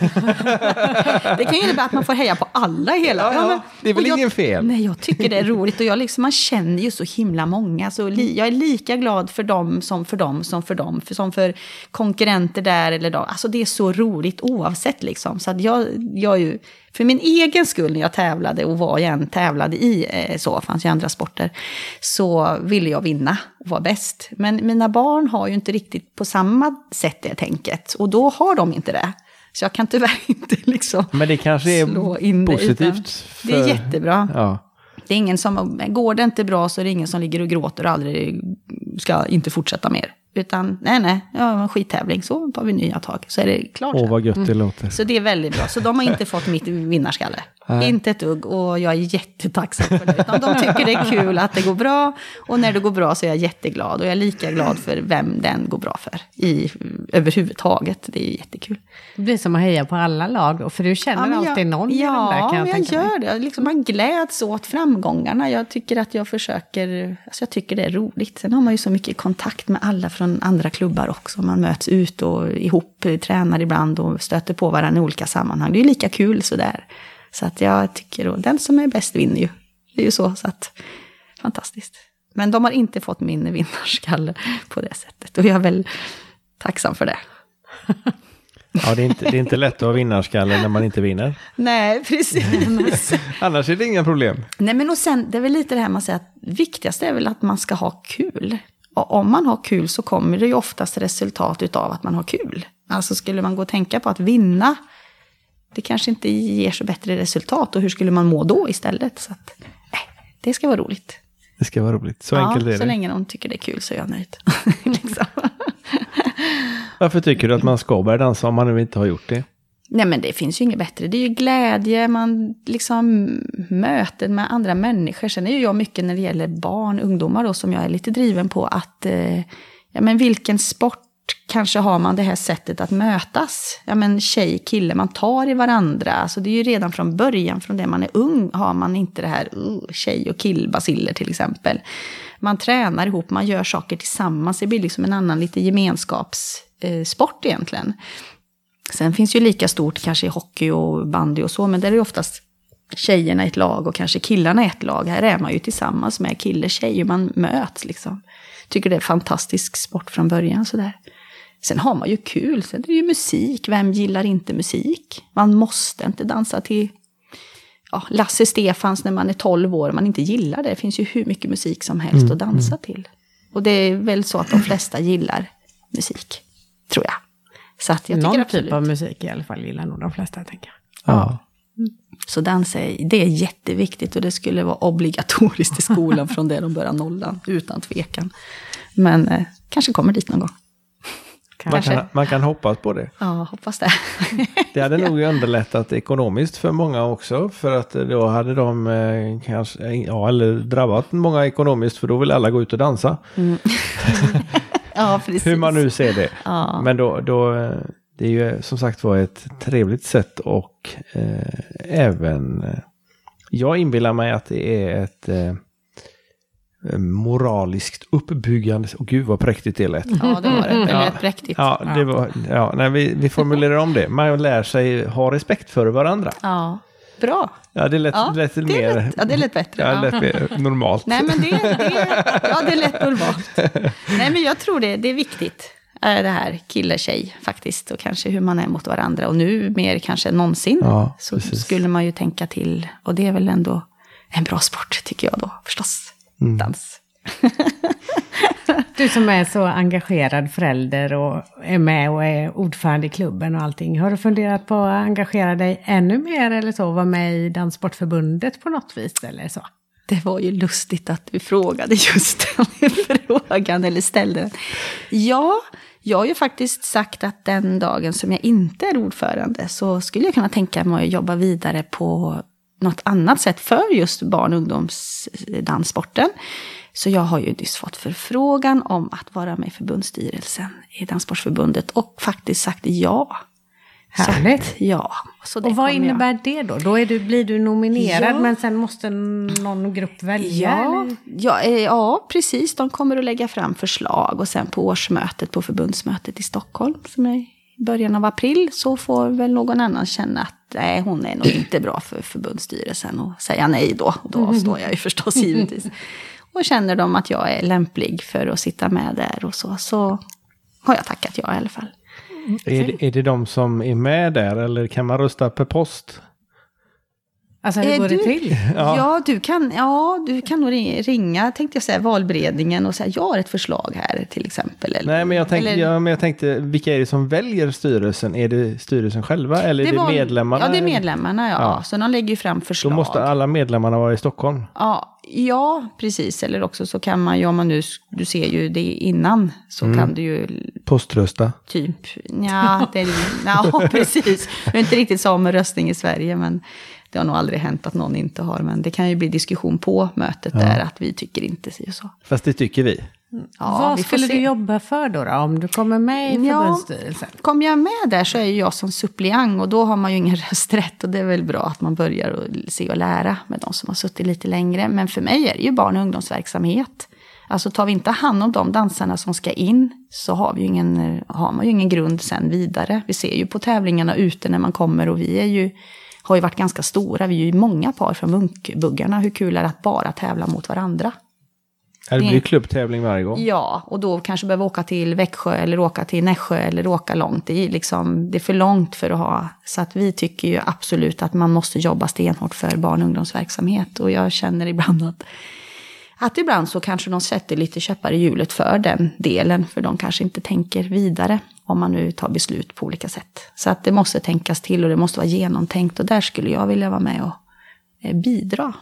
det kan ju innebära att man får heja på alla i hela... Ja, men- Det är väl ingen fel? Nej, jag tycker det är roligt och jag liksom, man känner ju så himla många. Så li, jag är lika glad för dem som för dem som för dem, för, som för konkurrenter där eller då. Alltså det är så roligt oavsett liksom. Så att jag, jag ju, för min egen skull när jag tävlade och vad jag än tävlade i, eh, så fanns ju andra sporter, så ville jag vinna och vara bäst. Men mina barn har ju inte riktigt på samma sätt det tänket och då har de inte det. Så jag kan tyvärr inte liksom Men det kanske slå är in det, positivt. utan Det är för- jättebra. Ja. Det är ingen som, går det inte bra så är det ingen som ligger och gråter och aldrig ska inte fortsätta mer. Utan nej, nej, ja, en skittävling, så tar vi nya tag. Så är det klart. Åh, vad gött det låter. Mm. Så det är väldigt bra. Så de har inte fått mitt vinnarskalle. Nej. Inte ett dugg. Och jag är jättetacksam för det. Utan de tycker det är kul att det går bra. Och när det går bra så är jag jätteglad. Och jag är lika glad för vem den går bra för. I, överhuvudtaget. Det är jättekul. Det blir som att heja på alla lag då, för du känner men alltid jag, någon i ja, den där kan jag, jag gör det. Jag Liksom, man gläds åt framgångarna. Jag tycker att jag försöker, alltså jag tycker det är roligt. Sen har man ju så mycket kontakt med alla från andra klubbar också. Man möts ut och ihop, tränar ibland och stöter på varandra i olika sammanhang. Det är ju lika kul sådär. Så att jag tycker, och den som är bäst vinner ju. Det är ju så, så att fantastiskt. Men de har inte fått min vinnarskalle på det sättet. Och jag är väl tacksam för det. Ja, det är inte, det är inte lätt att ha vinnarskalle när man inte vinner. Nej, precis. Annars är det inga problem. Nej, men och sen, det är väl lite det här man säger att viktigast är väl att man ska ha kul. Och om man har kul så kommer det ju oftast resultat utav att man har kul. Alltså skulle man gå och tänka på att vinna, det kanske inte ger så bättre resultat. Och hur skulle man må då istället? Så att, nej, det ska vara roligt. Det ska vara roligt. Så ja, enkelt är så det. länge de tycker det är kul så är jag nöjd. liksom. Varför tycker du att man ska börja dansa om man nu inte har gjort det? Nej men det finns ju inget bättre. Det är ju glädje, man liksom möten med andra människor. Sen är ju jag mycket när det gäller barn, ungdomar då, som jag är lite driven på att, eh, ja men vilken sport kanske har man det här sättet att mötas. Ja men tjej, kille, man tar i varandra. Alltså det är ju redan från början, från det man är ung, har man inte det här uh, tjej och killbaciller till exempel. Man tränar ihop, man gör saker tillsammans. Det blir liksom en annan lite gemenskapssport eh, egentligen. Sen finns ju lika stort kanske i hockey och bandy och så, men där är det oftast tjejerna i ett lag och kanske killarna i ett lag. Här är man ju tillsammans med kille, tjej och man möts liksom. Tycker det är fantastisk sport från början sådär. Sen har man ju kul, sen är det ju musik. Vem gillar inte musik? Man måste inte dansa till ja, Lasse Stefans när man är 12 år, man inte gillar det. Det finns ju hur mycket musik som helst att dansa till. Och det är väl så att de flesta gillar musik, tror jag. Så att jag tycker Någon absolut. typ av musik i alla fall gillar nog de flesta, tänker jag. Ja. Så dans är, det är jätteviktigt och det skulle vara obligatoriskt i skolan från det de börjar nollan, utan tvekan. Men eh, kanske kommer dit någon gång. Man, kan, man kan hoppas på det. Ja, hoppas det. Det hade nog underlättat ekonomiskt för många också. För att då hade de eh, kanske, ja eller drabbat många ekonomiskt för då vill alla gå ut och dansa. ja, precis. Hur man nu ser det. Ja. Men då, då, det är ju som sagt var ett trevligt sätt och eh, även, eh, jag inbillar mig att det är ett eh, moraliskt uppbyggande, och gud vad präktigt det lät. Ja, det var det. Det Ja. lät präktigt. Ja, det var, ja nej, vi, vi formulerar om det. Man lär sig ha respekt för varandra. Ja, bra. Ja, det lät, Ja, lät det mer... lät, ja, det lät bättre. Ja, det lät mer normalt. Nej, men det, det, ja, det lät normalt. Nej, men jag tror det, det är viktigt. eh, Det här kille-tjej faktiskt. Och kanske hur man är mot varandra. Och nu mer kanske än någonsin. Ja, så skulle man ju tänka till. Och det är väl ändå en bra sport tycker jag då förstås. Mm. Dans. Du som är så engagerad förälder och är med och är ordförande i klubben och allting. Har du funderat på att engagera dig ännu mer eller så? Vara med i Danssportförbundet på något vis eller så? Det var ju lustigt att du frågade just den frågan, eller ställde den. Ja, jag har ju faktiskt sagt att den dagen som jag inte är ordförande så skulle jag kunna tänka mig att jobba vidare på något annat sätt för just barn och ungdomsdanssporten. Så jag har ju nyss fått förfrågan om att vara med i förbundsstyrelsen i Danssportförbundet och faktiskt sagt ja. Så Härligt. att, ja. Så Och vad kommer jag- innebär det då? Då du, blir du nominerad Ja. men sen måste någon grupp välja? Ja, ja, eh, ja, precis. De kommer att lägga fram förslag och sen på årsmötet, på förbundsmötet i Stockholm, som är i början av april, så får väl någon annan känna att nej, hon är nog inte bra för förbundsstyrelsen och säga nej då. Och då står jag ju förstås givetvis. Och känner de att jag är lämplig för att sitta med där och så, så har jag tackat ja i alla fall. Är, det, är det de som är med där eller kan man rösta per post? Alltså hur Eh, går du- det till? Ja. du kan, ja, du kan nog ri- ringa, tänkte jag säga, valberedningen och säga jag har ett förslag här till exempel. Eller, Nej, men jag, tänkte, eller- ja, men jag tänkte, vilka är det som väljer styrelsen? Är det styrelsen själva eller är det var- medlemmarna? Ja, det är medlemmarna, ja. Ja. Så de lägger ju fram Då förslag. måste alla medlemmarna vara i Stockholm. Ja, ja, precis. Eller också så kan man ju, om man nu, du ser ju det innan, så Mm. kan du ju Poströsta. typ, ja, det är, ja, precis. Det är inte riktigt så med röstning i Sverige, men det har nog aldrig hänt att någon inte har. Men det kan ju bli diskussion på mötet där, att vi tycker inte si och så. Fast det tycker vi. Ja, Vad skulle se. du jobba för då, då om du kommer med i Ja. förbundsstyrelsen? Kommer jag med där så är ju jag som suppleant och då har man ju ingen rösträtt. Och det är väl bra att man börjar och se och lära med de som har suttit lite längre. Men för mig är det ju barn och ungdomsverksamhet. Alltså tar vi inte hand om de dansarna som ska in så har, vi ju ingen, har man ju ingen grund sen vidare. Vi ser ju på tävlingarna ute när man kommer och vi är ju, har ju varit ganska stora. Vi är ju många par från Munkbuggarna. Hur kul är det att bara tävla mot varandra? Det Det- blir klubbtävling varje gång. Ja, och då kanske behöver åka till Växjö eller åka till Nässjö eller åka långt. Det är, liksom, det är för långt för att ha. Så att vi tycker ju absolut att man måste jobba stenhårt för barn och ungdomsverksamhet. Och jag känner ibland att, att ibland så kanske de sätter lite käppar i hjulet för den delen. För de kanske inte tänker vidare om man nu tar beslut på olika sätt. Så att det måste tänkas till och det måste vara genomtänkt. Och där skulle jag vilja vara med och eh, bidra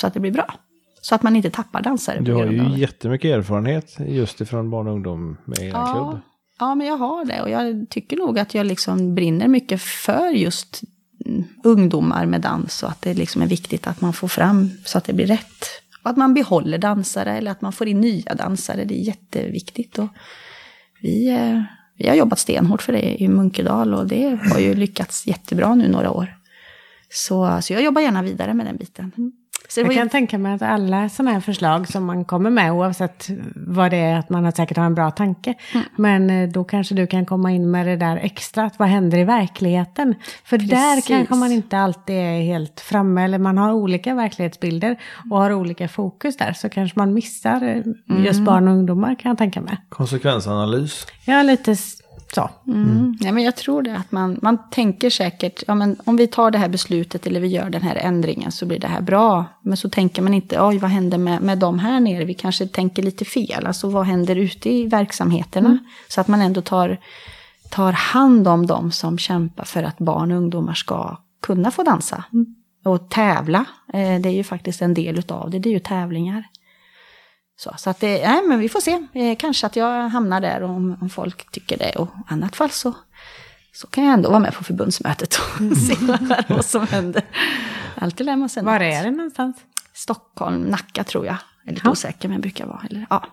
så att det blir bra. Så att man inte tappar dansare. Du har av ju det. jättemycket erfarenhet just ifrån barn och ungdom med er klubb. Ja, men jag har det. Och jag tycker nog att jag liksom brinner mycket för just mm, ungdomar med dans. Och att det liksom är viktigt att man får fram så att det blir rätt. Och att man behåller dansare eller att man får in nya dansare. Det är jätteviktigt. Och vi, vi har jobbat stenhårt för det i Munkedal och det har ju lyckats jättebra nu några år. Så, så jag jobbar gärna vidare med den biten. Så Jag ju- kan tänka mig att alla sådana här förslag som man kommer med, oavsett vad det är, att man har säkert har en bra tanke. Mm. Men eh, då kanske du kan komma in med det där extra, att vad händer i verkligheten? För där Precis. kanske man inte alltid är helt framme, eller man har olika verklighetsbilder och har olika fokus där. Så kanske man missar eh, Mm. just barn och ungdomar kan jag tänka mig. Konsekvensanalys. Ja, lite så. Mm. Ja, men jag tror det att man, man tänker säkert, ja, men om vi tar det här beslutet eller vi gör den här ändringen så blir det här bra. Men så tänker man inte, oj vad händer med, med dem här nere? Vi kanske tänker lite fel. Alltså vad händer ute i verksamheterna? Så att man ändå tar, tar hand om dem som kämpar för att barn och ungdomar ska kunna få dansa. Och tävla, eh, det är ju faktiskt en del utav det, det är ju tävlingar. Så, så att det, nej, men vi får se. Eh, kanske att jag hamnar där om, om folk tycker det. Och i annat fall så, så kan jag ändå vara med på förbundsmötet och se vad, vad som händer. Alltid lär man sig Var något. är det någonstans? Stockholm, Nacka tror jag. Jag är lite Ja. osäker men brukar vara. Eller, ja.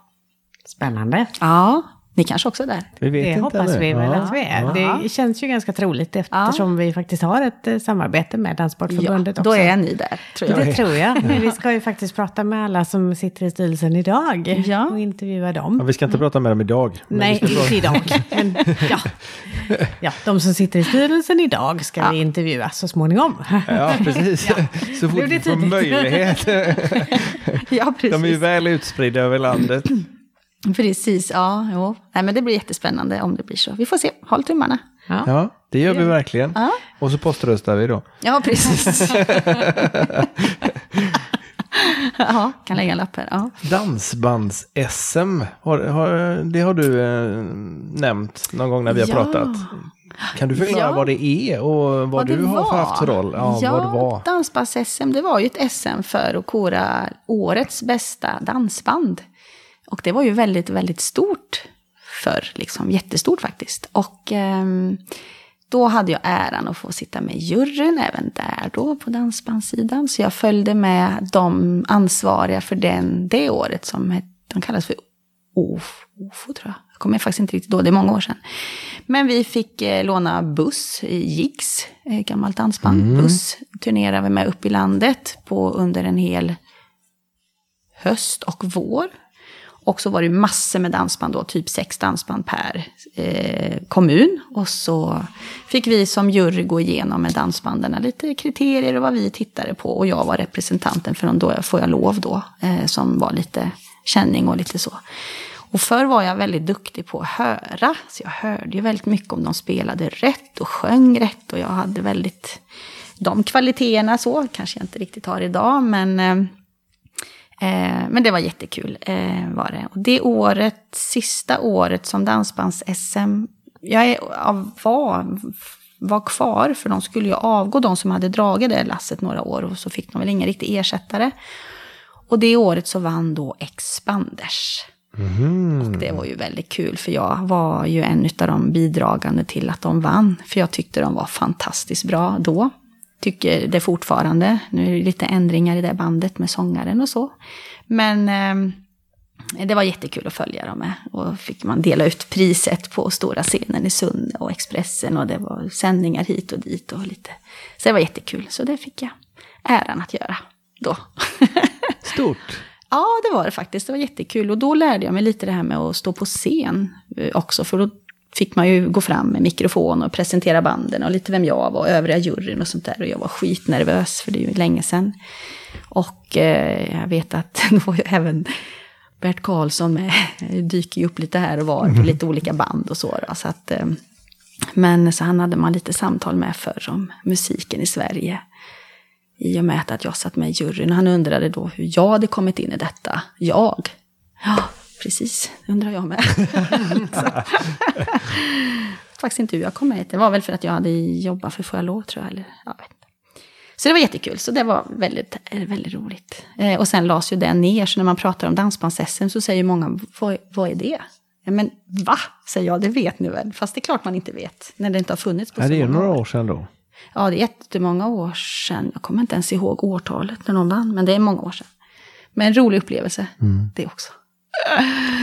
Spännande. ja, ni kanske också är där. Vi vet Det inte hoppas ännu. vi väl Ja. att vi är. Ja. Det känns ju ganska troligt eftersom vi faktiskt har ett eh, samarbete med Danssportförbundet Ja, också. då är ni där tror jag. Det tror jag. Men vi ska ju faktiskt prata med alla som sitter i styrelsen idag Ja. och intervjua Ja, dem. vi ska inte prata med dem idag. Nej, inte idag. Men, ja. ja, de som sitter i styrelsen idag ska Ja. vi intervjua så småningom. Ja, precis. Så fort vi får möjlighet. Ja, precis. De är ju väl utspridda över landet. Precis, ja. Jo. Nej, men det blir jättespännande om det blir så. Vi får se, håll tummarna. Ja. Ja, det gör vi verkligen. Ja. Och så poströstar vi då. Ja, precis. ja, kan lägga en lapp här. Ja. Dansbands-SM, har, har, det har du eh, nämnt någon gång när vi har Ja. pratat. Kan du förklara Ja. vad det är och vad, du har var. haft för roll? Ja, ja vad det var. Dansbands-SM, det var ju ett SM för att kora årets bästa dansband. Och det var ju väldigt, väldigt stort för liksom jättestort faktiskt. Och ehm, då hade jag äran att få sitta med juryn även där då på dansbandssidan. Så jag följde med de ansvariga för den, det året som de kallas för OF, OFO tror jag. Jag kommer faktiskt inte riktigt då, det är många år sedan. Men vi fick eh, låna buss i Jigs, eh, gammalt dansband. Buss turnerade vi med upp i landet på under en hel höst och vår. Och så var det massor med dansband då, typ sex dansband per eh, kommun. Och så fick vi som jury gå igenom med dansbanden lite kriterier och vad vi tittade på. Och jag var representanten för de då får jag lov då, eh, som var lite känning och lite så. Och förr var jag väldigt duktig på att höra, så jag hörde ju väldigt mycket om de spelade rätt och sjöng rätt. Och jag hade väldigt de kvaliteterna så kanske jag inte riktigt har idag, men eh, eh men det var jättekul. Eh, var det. Och det året, sista året som dansbands-SM, jag är, var, var kvar, för de skulle ju avgå, de som hade dragit det lasset några år, och så fick de väl ingen riktig ersättare. Och det året så vann då Expanders. Mm. Och det var ju väldigt kul, för jag var ju en av de bidragande till att de vann. För jag tyckte de var fantastiskt bra då. Tycker det fortfarande. Nu är det lite ändringar i det bandet med sångaren och så. Men eh, det var jättekul att följa dem med. Och fick man dela ut priset på stora scenen i Sunne och Expressen. Och det var sändningar hit och dit och lite. Så det var jättekul. Så det fick jag äran att göra då. Stort. Ja, det var det faktiskt. Det var jättekul. Och då lärde jag mig lite det här med att stå på scen eh, också. För då fick man ju gå fram med mikrofon och presentera banden och lite vem jag var och övriga juryn och sånt där. Och jag var skitnervös, för det är ju länge sedan. Och eh, jag vet att då var ju även Bert Karlsson med, dyker ju upp lite här och var på lite olika band och så. Då, så att, eh, men så han hade man lite samtal med förr om musiken i Sverige. I och med att jag satt med i juryn. Han undrade då hur jag hade kommit in i detta. Jag? Ja, precis. Det undrar jag med. Faktiskt inte hur jag kom med. Det var väl för att jag hade jobbat för Får jag lov, tror jag. Eller, jag vet. Så det var jättekul. Så det var väldigt, eh, väldigt roligt. Eh, och sen lades ju den ner. Så när man pratar om dansbands-SM så säger många, vad, vad är det? Men va? Säger jag, det vet ni väl? Fast det är klart man inte vet. När det inte har funnits på så många år. Det är några år sedan då. Ja, det är jättemånga år sedan. Jag kommer inte ens ihåg årtalet när någon vann, men det är många år sedan. Men en rolig upplevelse, mm. det också.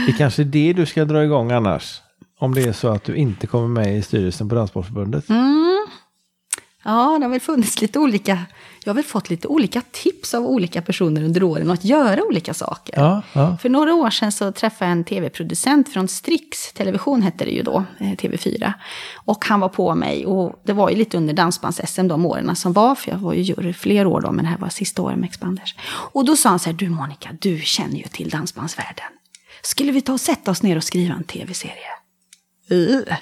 Det är kanske det du ska dra igång annars. Om det är så att du inte kommer med i styrelsen på Danssportförbundet. Mm. Ja, det har väl funnits lite olika jag har väl fått lite olika tips av olika personer under åren att göra olika saker. Ja, ja. För några år sedan så träffade jag en tv-producent från Strix Television, hette det ju då, eh, TV4. Och han var på mig, och det var ju lite under dansbands-SM de åren som var, för jag var ju jury fler år då, men det här var sista året med Expanders. Och då sa han så här, du Monica, du känner ju till dansbandsvärlden. Skulle vi ta och sätta oss ner och skriva en tv-serie? Uh.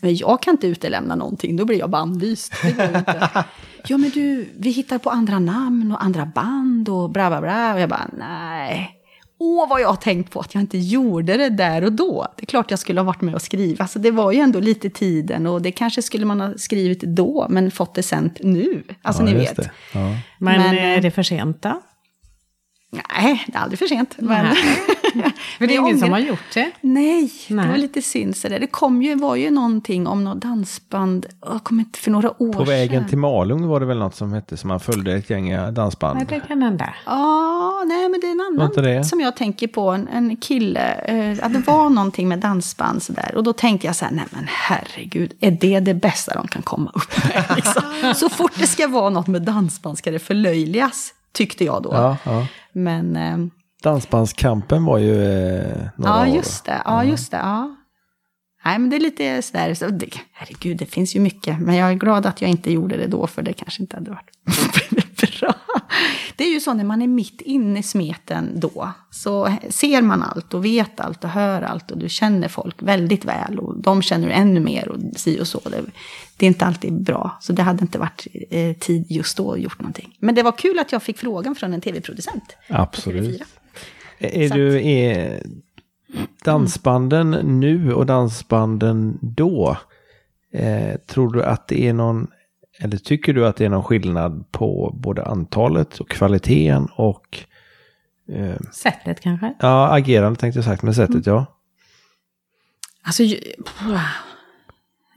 Men jag kan inte utelämna någonting, då blir jag bannlyst. ja men du, vi hittar på andra namn och andra band och bla bla bla. Och jag bara, nej. Åh, vad jag har tänkt på att jag inte gjorde det där och då. Det är klart jag skulle ha varit med och skriva. Alltså, det var ju ändå lite tiden och det kanske skulle man ha skrivit då, men fått det sent nu. Alltså ja, ni vet. Ja. Men, men, är det för sent då? Nej, det är aldrig för sent. Men... för det är ingen som har gjort det? Nej, Nej, det var lite synd. Så det kom ju, var ju någonting om något dansband, jag kommer inte för några år sedan. På vägen sedan. till Malung var det väl något som hette, som man följde ett gäng dansband. Nej, det kan hända. Ja, nej men det är en annan som jag tänker på, en, en kille. Eh, det var någonting med dansband sådär. Och då tänkte jag så här, nej men herregud, är det det bästa de kan komma upp med? Liksom? så fort det ska vara något med dansband ska det förlöjligas, tyckte jag då. Ja, ja. Men... Eh, Dansbandskampen var ju eh, några Ja, just det. Ja, just det. Ja. Nej, men det är lite sådär, så det, herregud, det finns ju mycket. Men jag är glad att jag inte gjorde det då, för det kanske inte hade varit bra. Det är ju så när man är mitt inne i smeten då, så ser man allt och vet allt och hör allt och du känner folk väldigt väl och de känner du ännu mer och si och så. Det, det är inte alltid bra, så det hade inte varit eh, tid just då att gjort någonting. Men det var kul att jag fick frågan från en tv-producent. Absolut. Är du, är dansbanden nu och dansbanden då, eh, tror du att det är någon, eller tycker du att det är någon skillnad på både antalet och kvaliteten och eh, Sättet kanske? Ja, agerande tänkte jag sagt, men sättet mm. ja. Alltså,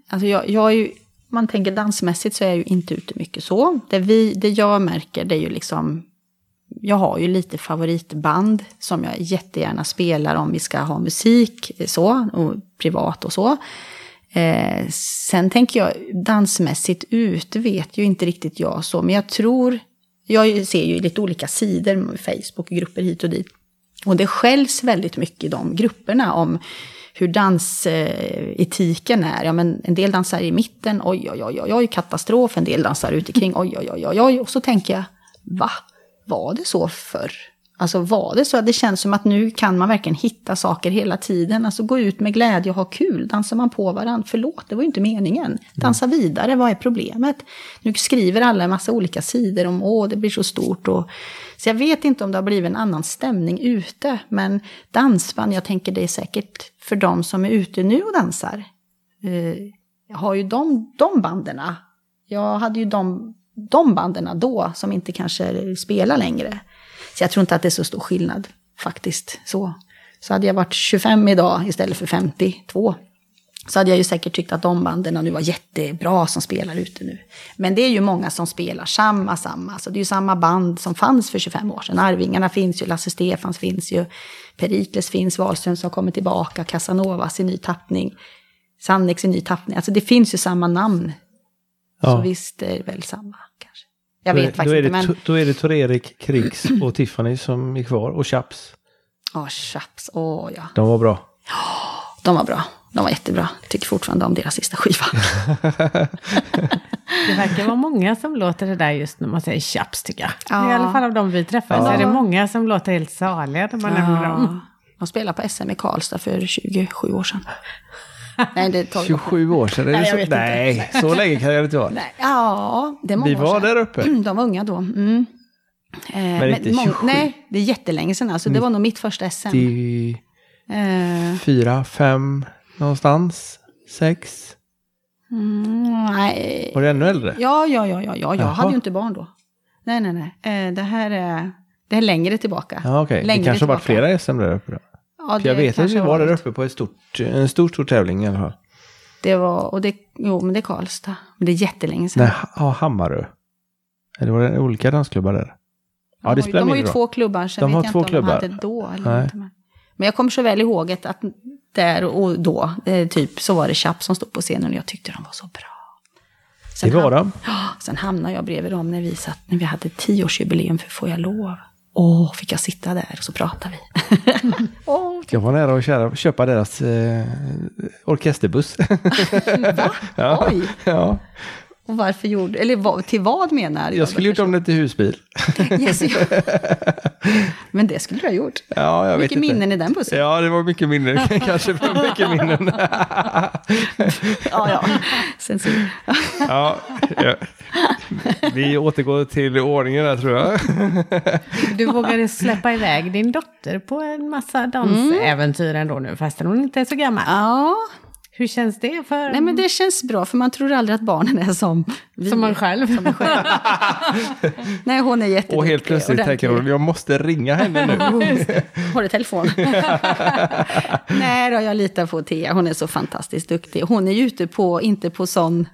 alltså jag, jag är ju, man tänker dansmässigt så är jag ju inte ute mycket så. Det, vi, det jag märker det är ju liksom jag har ju lite favoritband som jag jättegärna spelar om vi ska ha musik så, och privat och så. Eh, sen tänker jag dansmässigt ut, vet ju inte riktigt jag så, men jag tror, jag ser ju lite olika sidor, med Facebook-grupper hit och dit. Och det skälls väldigt mycket i de grupperna om hur dansetiken är. Ja, men en del dansar i mitten, oj, oj, oj, oj, katastrof. En del dansar ute kring, oj, oj, oj, oj, oj. Och så tänker jag, va? Var det så förr? Alltså var det så att det känns som att nu kan man verkligen hitta saker hela tiden. Alltså gå ut med glädje och ha kul. Dansar man på varandra, förlåt, det var ju inte meningen. Dansa vidare, vad är problemet? Nu skriver alla en massa olika sidor om åh, det blir så stort. Och, så jag vet inte om det har blivit en annan stämning ute. Men dansband, jag tänker det är säkert för de som är ute nu och dansar. Eh, jag har ju de, de banderna. Jag hade ju de, de banderna då som inte kanske spelar längre. Så jag tror inte att det är så stor skillnad faktiskt. Så, så hade jag varit 25 idag istället för 52 så hade jag ju säkert tyckt att de banden nu var jättebra som spelar ute nu. Men det är ju många som spelar samma, samma. Så det är ju samma band som fanns för 25 år sedan. Arvingarna finns ju, Lasse Stefans finns ju, Perikles finns, Wahlström som kommer tillbaka, Casanovas i ny tappning, Sannex i ny tappning. Alltså det finns ju samma namn. Ja. Så visst är det väl samma. Jag vet då faktiskt inte. Men... Då är det Tor-Erik, Krigs och Tiffany som är kvar och Chaps. Ja, oh, Chaps. Åh oh, ja. De var bra. De var bra. De var jättebra. Tycker fortfarande om deras sista skiva. det verkar vara många som låter det där just när man säger chaps tycker jag. Ja. I alla fall av de vi träffar ja. så är det många som låter helt saliga när man ja. nämner dem. De spelade på SM i Karlstad för 27 år sedan. Nej, det 27 år sedan? Nej, så, nej så länge kan det inte vara. Nej, ja, det är många Vi var där uppe. De var unga då. Mm. Eh, men inte 27? Nej, det är jättelänge sedan. Alltså, det var nog mitt första SM. 94, 5 någonstans? Sex? Mm, nej. Var du ännu äldre? Ja, ja, ja, ja, ja. jag Jaha. hade ju inte barn då. Nej, nej, nej. Eh, det här är, det är längre tillbaka. Ja, okej. Okay. Det kanske har varit flera SM där uppe då? Ja, jag vet att vi var där uppe på ett stort, en stor, stor tävling i alla fall. Det var, och det, jo men det är Karlstad. Men det är jättelänge sedan. Nej, ja, Hammarö. Eller var det olika dansklubbar där? Ja, det spelar De har ju två klubbar, så de jag vet har inte om de hade då. Eller inte, men. men jag kommer så väl ihåg att där och då, eh, typ, så var det Chapp som stod på scenen och jag tyckte de var så bra. Sen det var de. Sen hamnade jag bredvid dem när vi, satt, när vi hade tioårsjubileum för Får jag lov? Åh, fick jag sitta där och så pratade vi. oh, jag var nära att köra, köpa deras eh, orkesterbuss. Va? ja. Oj! Ja. Och varför gjorde, eller till vad menar Jag skulle gjort om det till husbil. yes, Men det skulle du ha gjort. Ja, jag mycket vet minnen i den bussen. Ja, det var mycket minnen. Kanske för mycket minnen. ja, ja. Censur. ja, ja. Vi återgår till ordningen där tror jag. du vågade släppa iväg din dotter på en massa dansäventyr ändå nu, fastän hon inte är så gammal. Ja. Hur känns det? För... Nej, men det känns bra, för man tror aldrig att barnen är som vi. Som man själv. Som man själv. Nej, hon är jätteduktig. Och helt plötsligt tänker hon, jag måste ringa henne nu. Har du telefon? Nej då, jag litar på Thea. Hon är så fantastiskt duktig. Hon är ju ute på, inte på sån...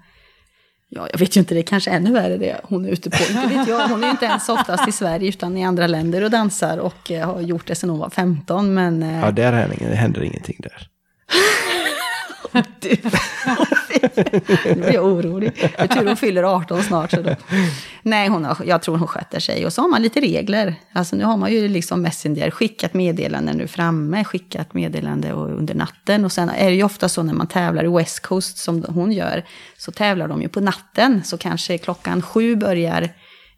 Ja, jag vet ju inte, det är kanske ännu värre det hon är ute på. Inte vet jag. Hon är ju inte ens oftast i Sverige, utan i andra länder och dansar. Och eh, har gjort det sedan hon var 15, men... Eh, ja, där händer ingenting där. Du. nu blir jag orolig. Jag tror hon fyller 18 snart. Så då. Nej, hon har, jag tror hon sköter sig. Och så har man lite regler. Alltså nu har man ju liksom Messenger, skickat meddelande nu framme, skickat meddelande under natten. Och sen är det ju ofta så när man tävlar i West Coast som hon gör, så tävlar de ju på natten. Så kanske klockan sju börjar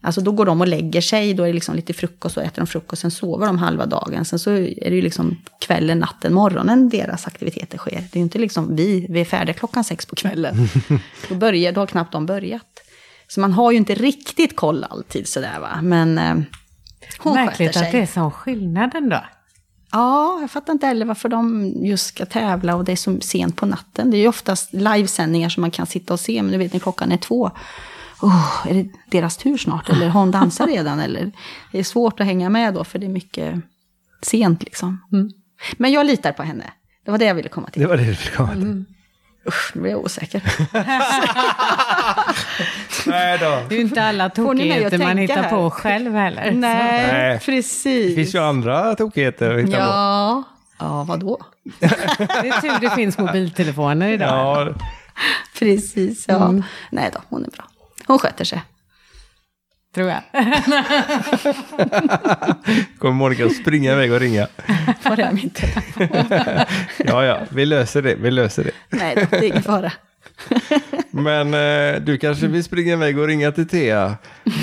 Alltså då går de och lägger sig, då är det liksom lite frukost och äter de frukost, sen sover de halva dagen. Sen så är det ju liksom kvällen, natten, morgonen deras aktiviteter sker. Det är ju inte liksom vi, vi är färdiga klockan sex på kvällen. då, börjar, då har knappt de börjat. Så man har ju inte riktigt koll alltid sådär va. Men eh, hon Märkligt sig. att det är sån skillnad ändå. Ja, jag fattar inte heller varför de just ska tävla och det är så sent på natten. Det är ju oftast livesändningar som man kan sitta och se, men nu vet ni klockan är två oh, är det deras tur snart? Eller har hon dansat redan? Eller, det är svårt att hänga med då, för det är mycket sent liksom. Mm. Men jag litar på henne. Det var det jag ville komma till. Det var det du ville komma till. Mm. Usch, nu blir jag osäker. Nej då. Det är inte alla tokigheter man hittar här. på själv heller. Nej, Nej, precis. Det finns ju andra tokigheter att hitta ja. på. Ja, vadå? det är tur det finns mobiltelefoner idag. Ja. Precis, ja. Mm. Nej då, hon är bra. Hon sköter sig. Tror jag. Kommer Monica springa iväg och ringa? Var är min telefon? ja, ja, vi löser det. Vi löser det. Nej, det är ingen fara. Men eh, du kanske vill springa iväg och ringa till Thea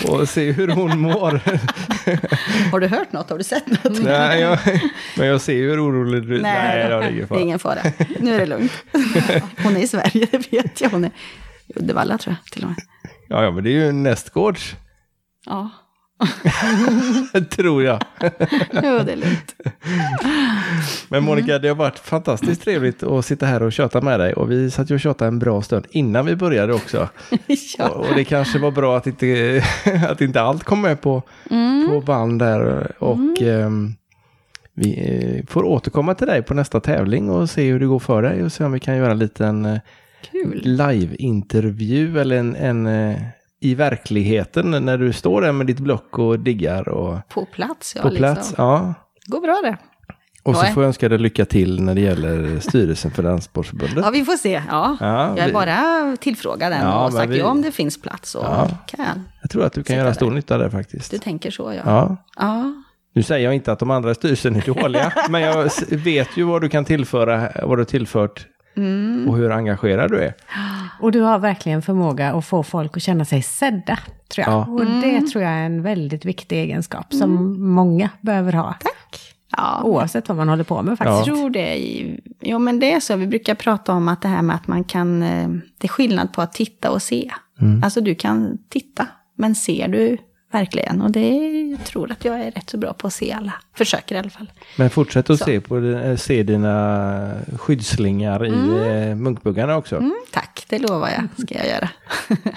och se hur hon mår. Har du hört något? Har du sett något? Nej, jag, men jag ser hur orolig du är. Nej, det är det ingen är fara. ingen fara. Nu är det lugnt. Hon är i Sverige, det vet jag. Hon är i Uddevalla tror jag till och med. Ja, ja, men det är ju nästgårds, Ja, tror jag. jo, det är lugnt. Men Monica, det har varit fantastiskt trevligt att sitta här och köta med dig. Och vi satt ju och tjatade en bra stund innan vi började också. Ja. Och, och det kanske var bra att inte, att inte allt kom med på, på band där. Och ehm, vi eh, får återkomma till dig på nästa tävling och se hur det går för dig. Och se om vi kan göra en liten eh. Live-intervju eller en, en eh, i verkligheten när du står där med ditt block och diggar och På plats, ja. på plats. Liksom. Ja. Går bra det. Och så Ja. får jag önska dig lycka till när det gäller styrelsen för Danssportförbundet. Ja, vi får se. Ja. Ja, jag är vi- bara tillfrågad än Ja, och sagt vi- ja om det finns plats. Och Ja. kan jag. Jag tror att du kan göra stor där. nytta där faktiskt. Du tänker så, ja. Ja. Ja, Nu säger jag inte att de andra i styrelsen är dåliga, men jag vet ju vad du kan tillföra, vad du tillfört Mm. och hur engagerad du är. Och du har verkligen förmåga att få folk att känna sig sedda, tror jag. Ja. Och det tror jag är en väldigt viktig egenskap som många behöver ha. tack. Ja, Oavsett vad man håller på med faktiskt. Jag tror det. Jo, men det är så. Vi brukar prata om att det här med att man kan... eh, Det är skillnad på att titta och se. Alltså du kan titta, men ser du verkligen? Och det jag tror att jag är rätt så bra på att se alla. Försöker i alla fall. Men fortsätt att Så. se, på, eh, se dina skyddslingar i eh, munkbuggarna också. Mm, tack, det lovar jag. ska jag göra.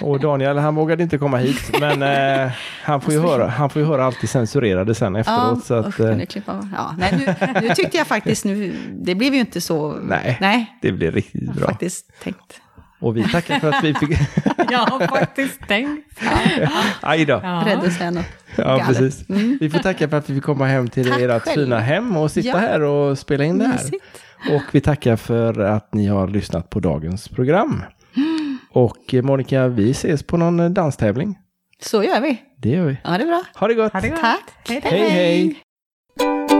Och Daniel, han vågade inte komma hit, men eh, han, får ju höra, han får ju höra allt det censurerade sen efteråt. så att, usch, eh, kan du klippa ja, nej, nu, nu tyckte jag faktiskt, nu, det blev ju inte så... nej, Nej, det blir riktigt jag har bra. faktiskt tänkt. Och vi tackar för att vi fick... Jag har faktiskt tänkt. Aj då. Ja. Rädd att säga något Ja, precis. Vi får tacka för att vi fick komma hem till Tack ert själv. fina hem och sitta Ja. här och spela in det här. Mysigt. Och vi tackar för att ni har lyssnat på dagens program. Och eh, Monica, vi ses på någon eh, danstävling. Så gör vi. Det gör vi. Ja, det är bra. Ha det gott! Ha det gott. Tack. Hej då. Hej, hej.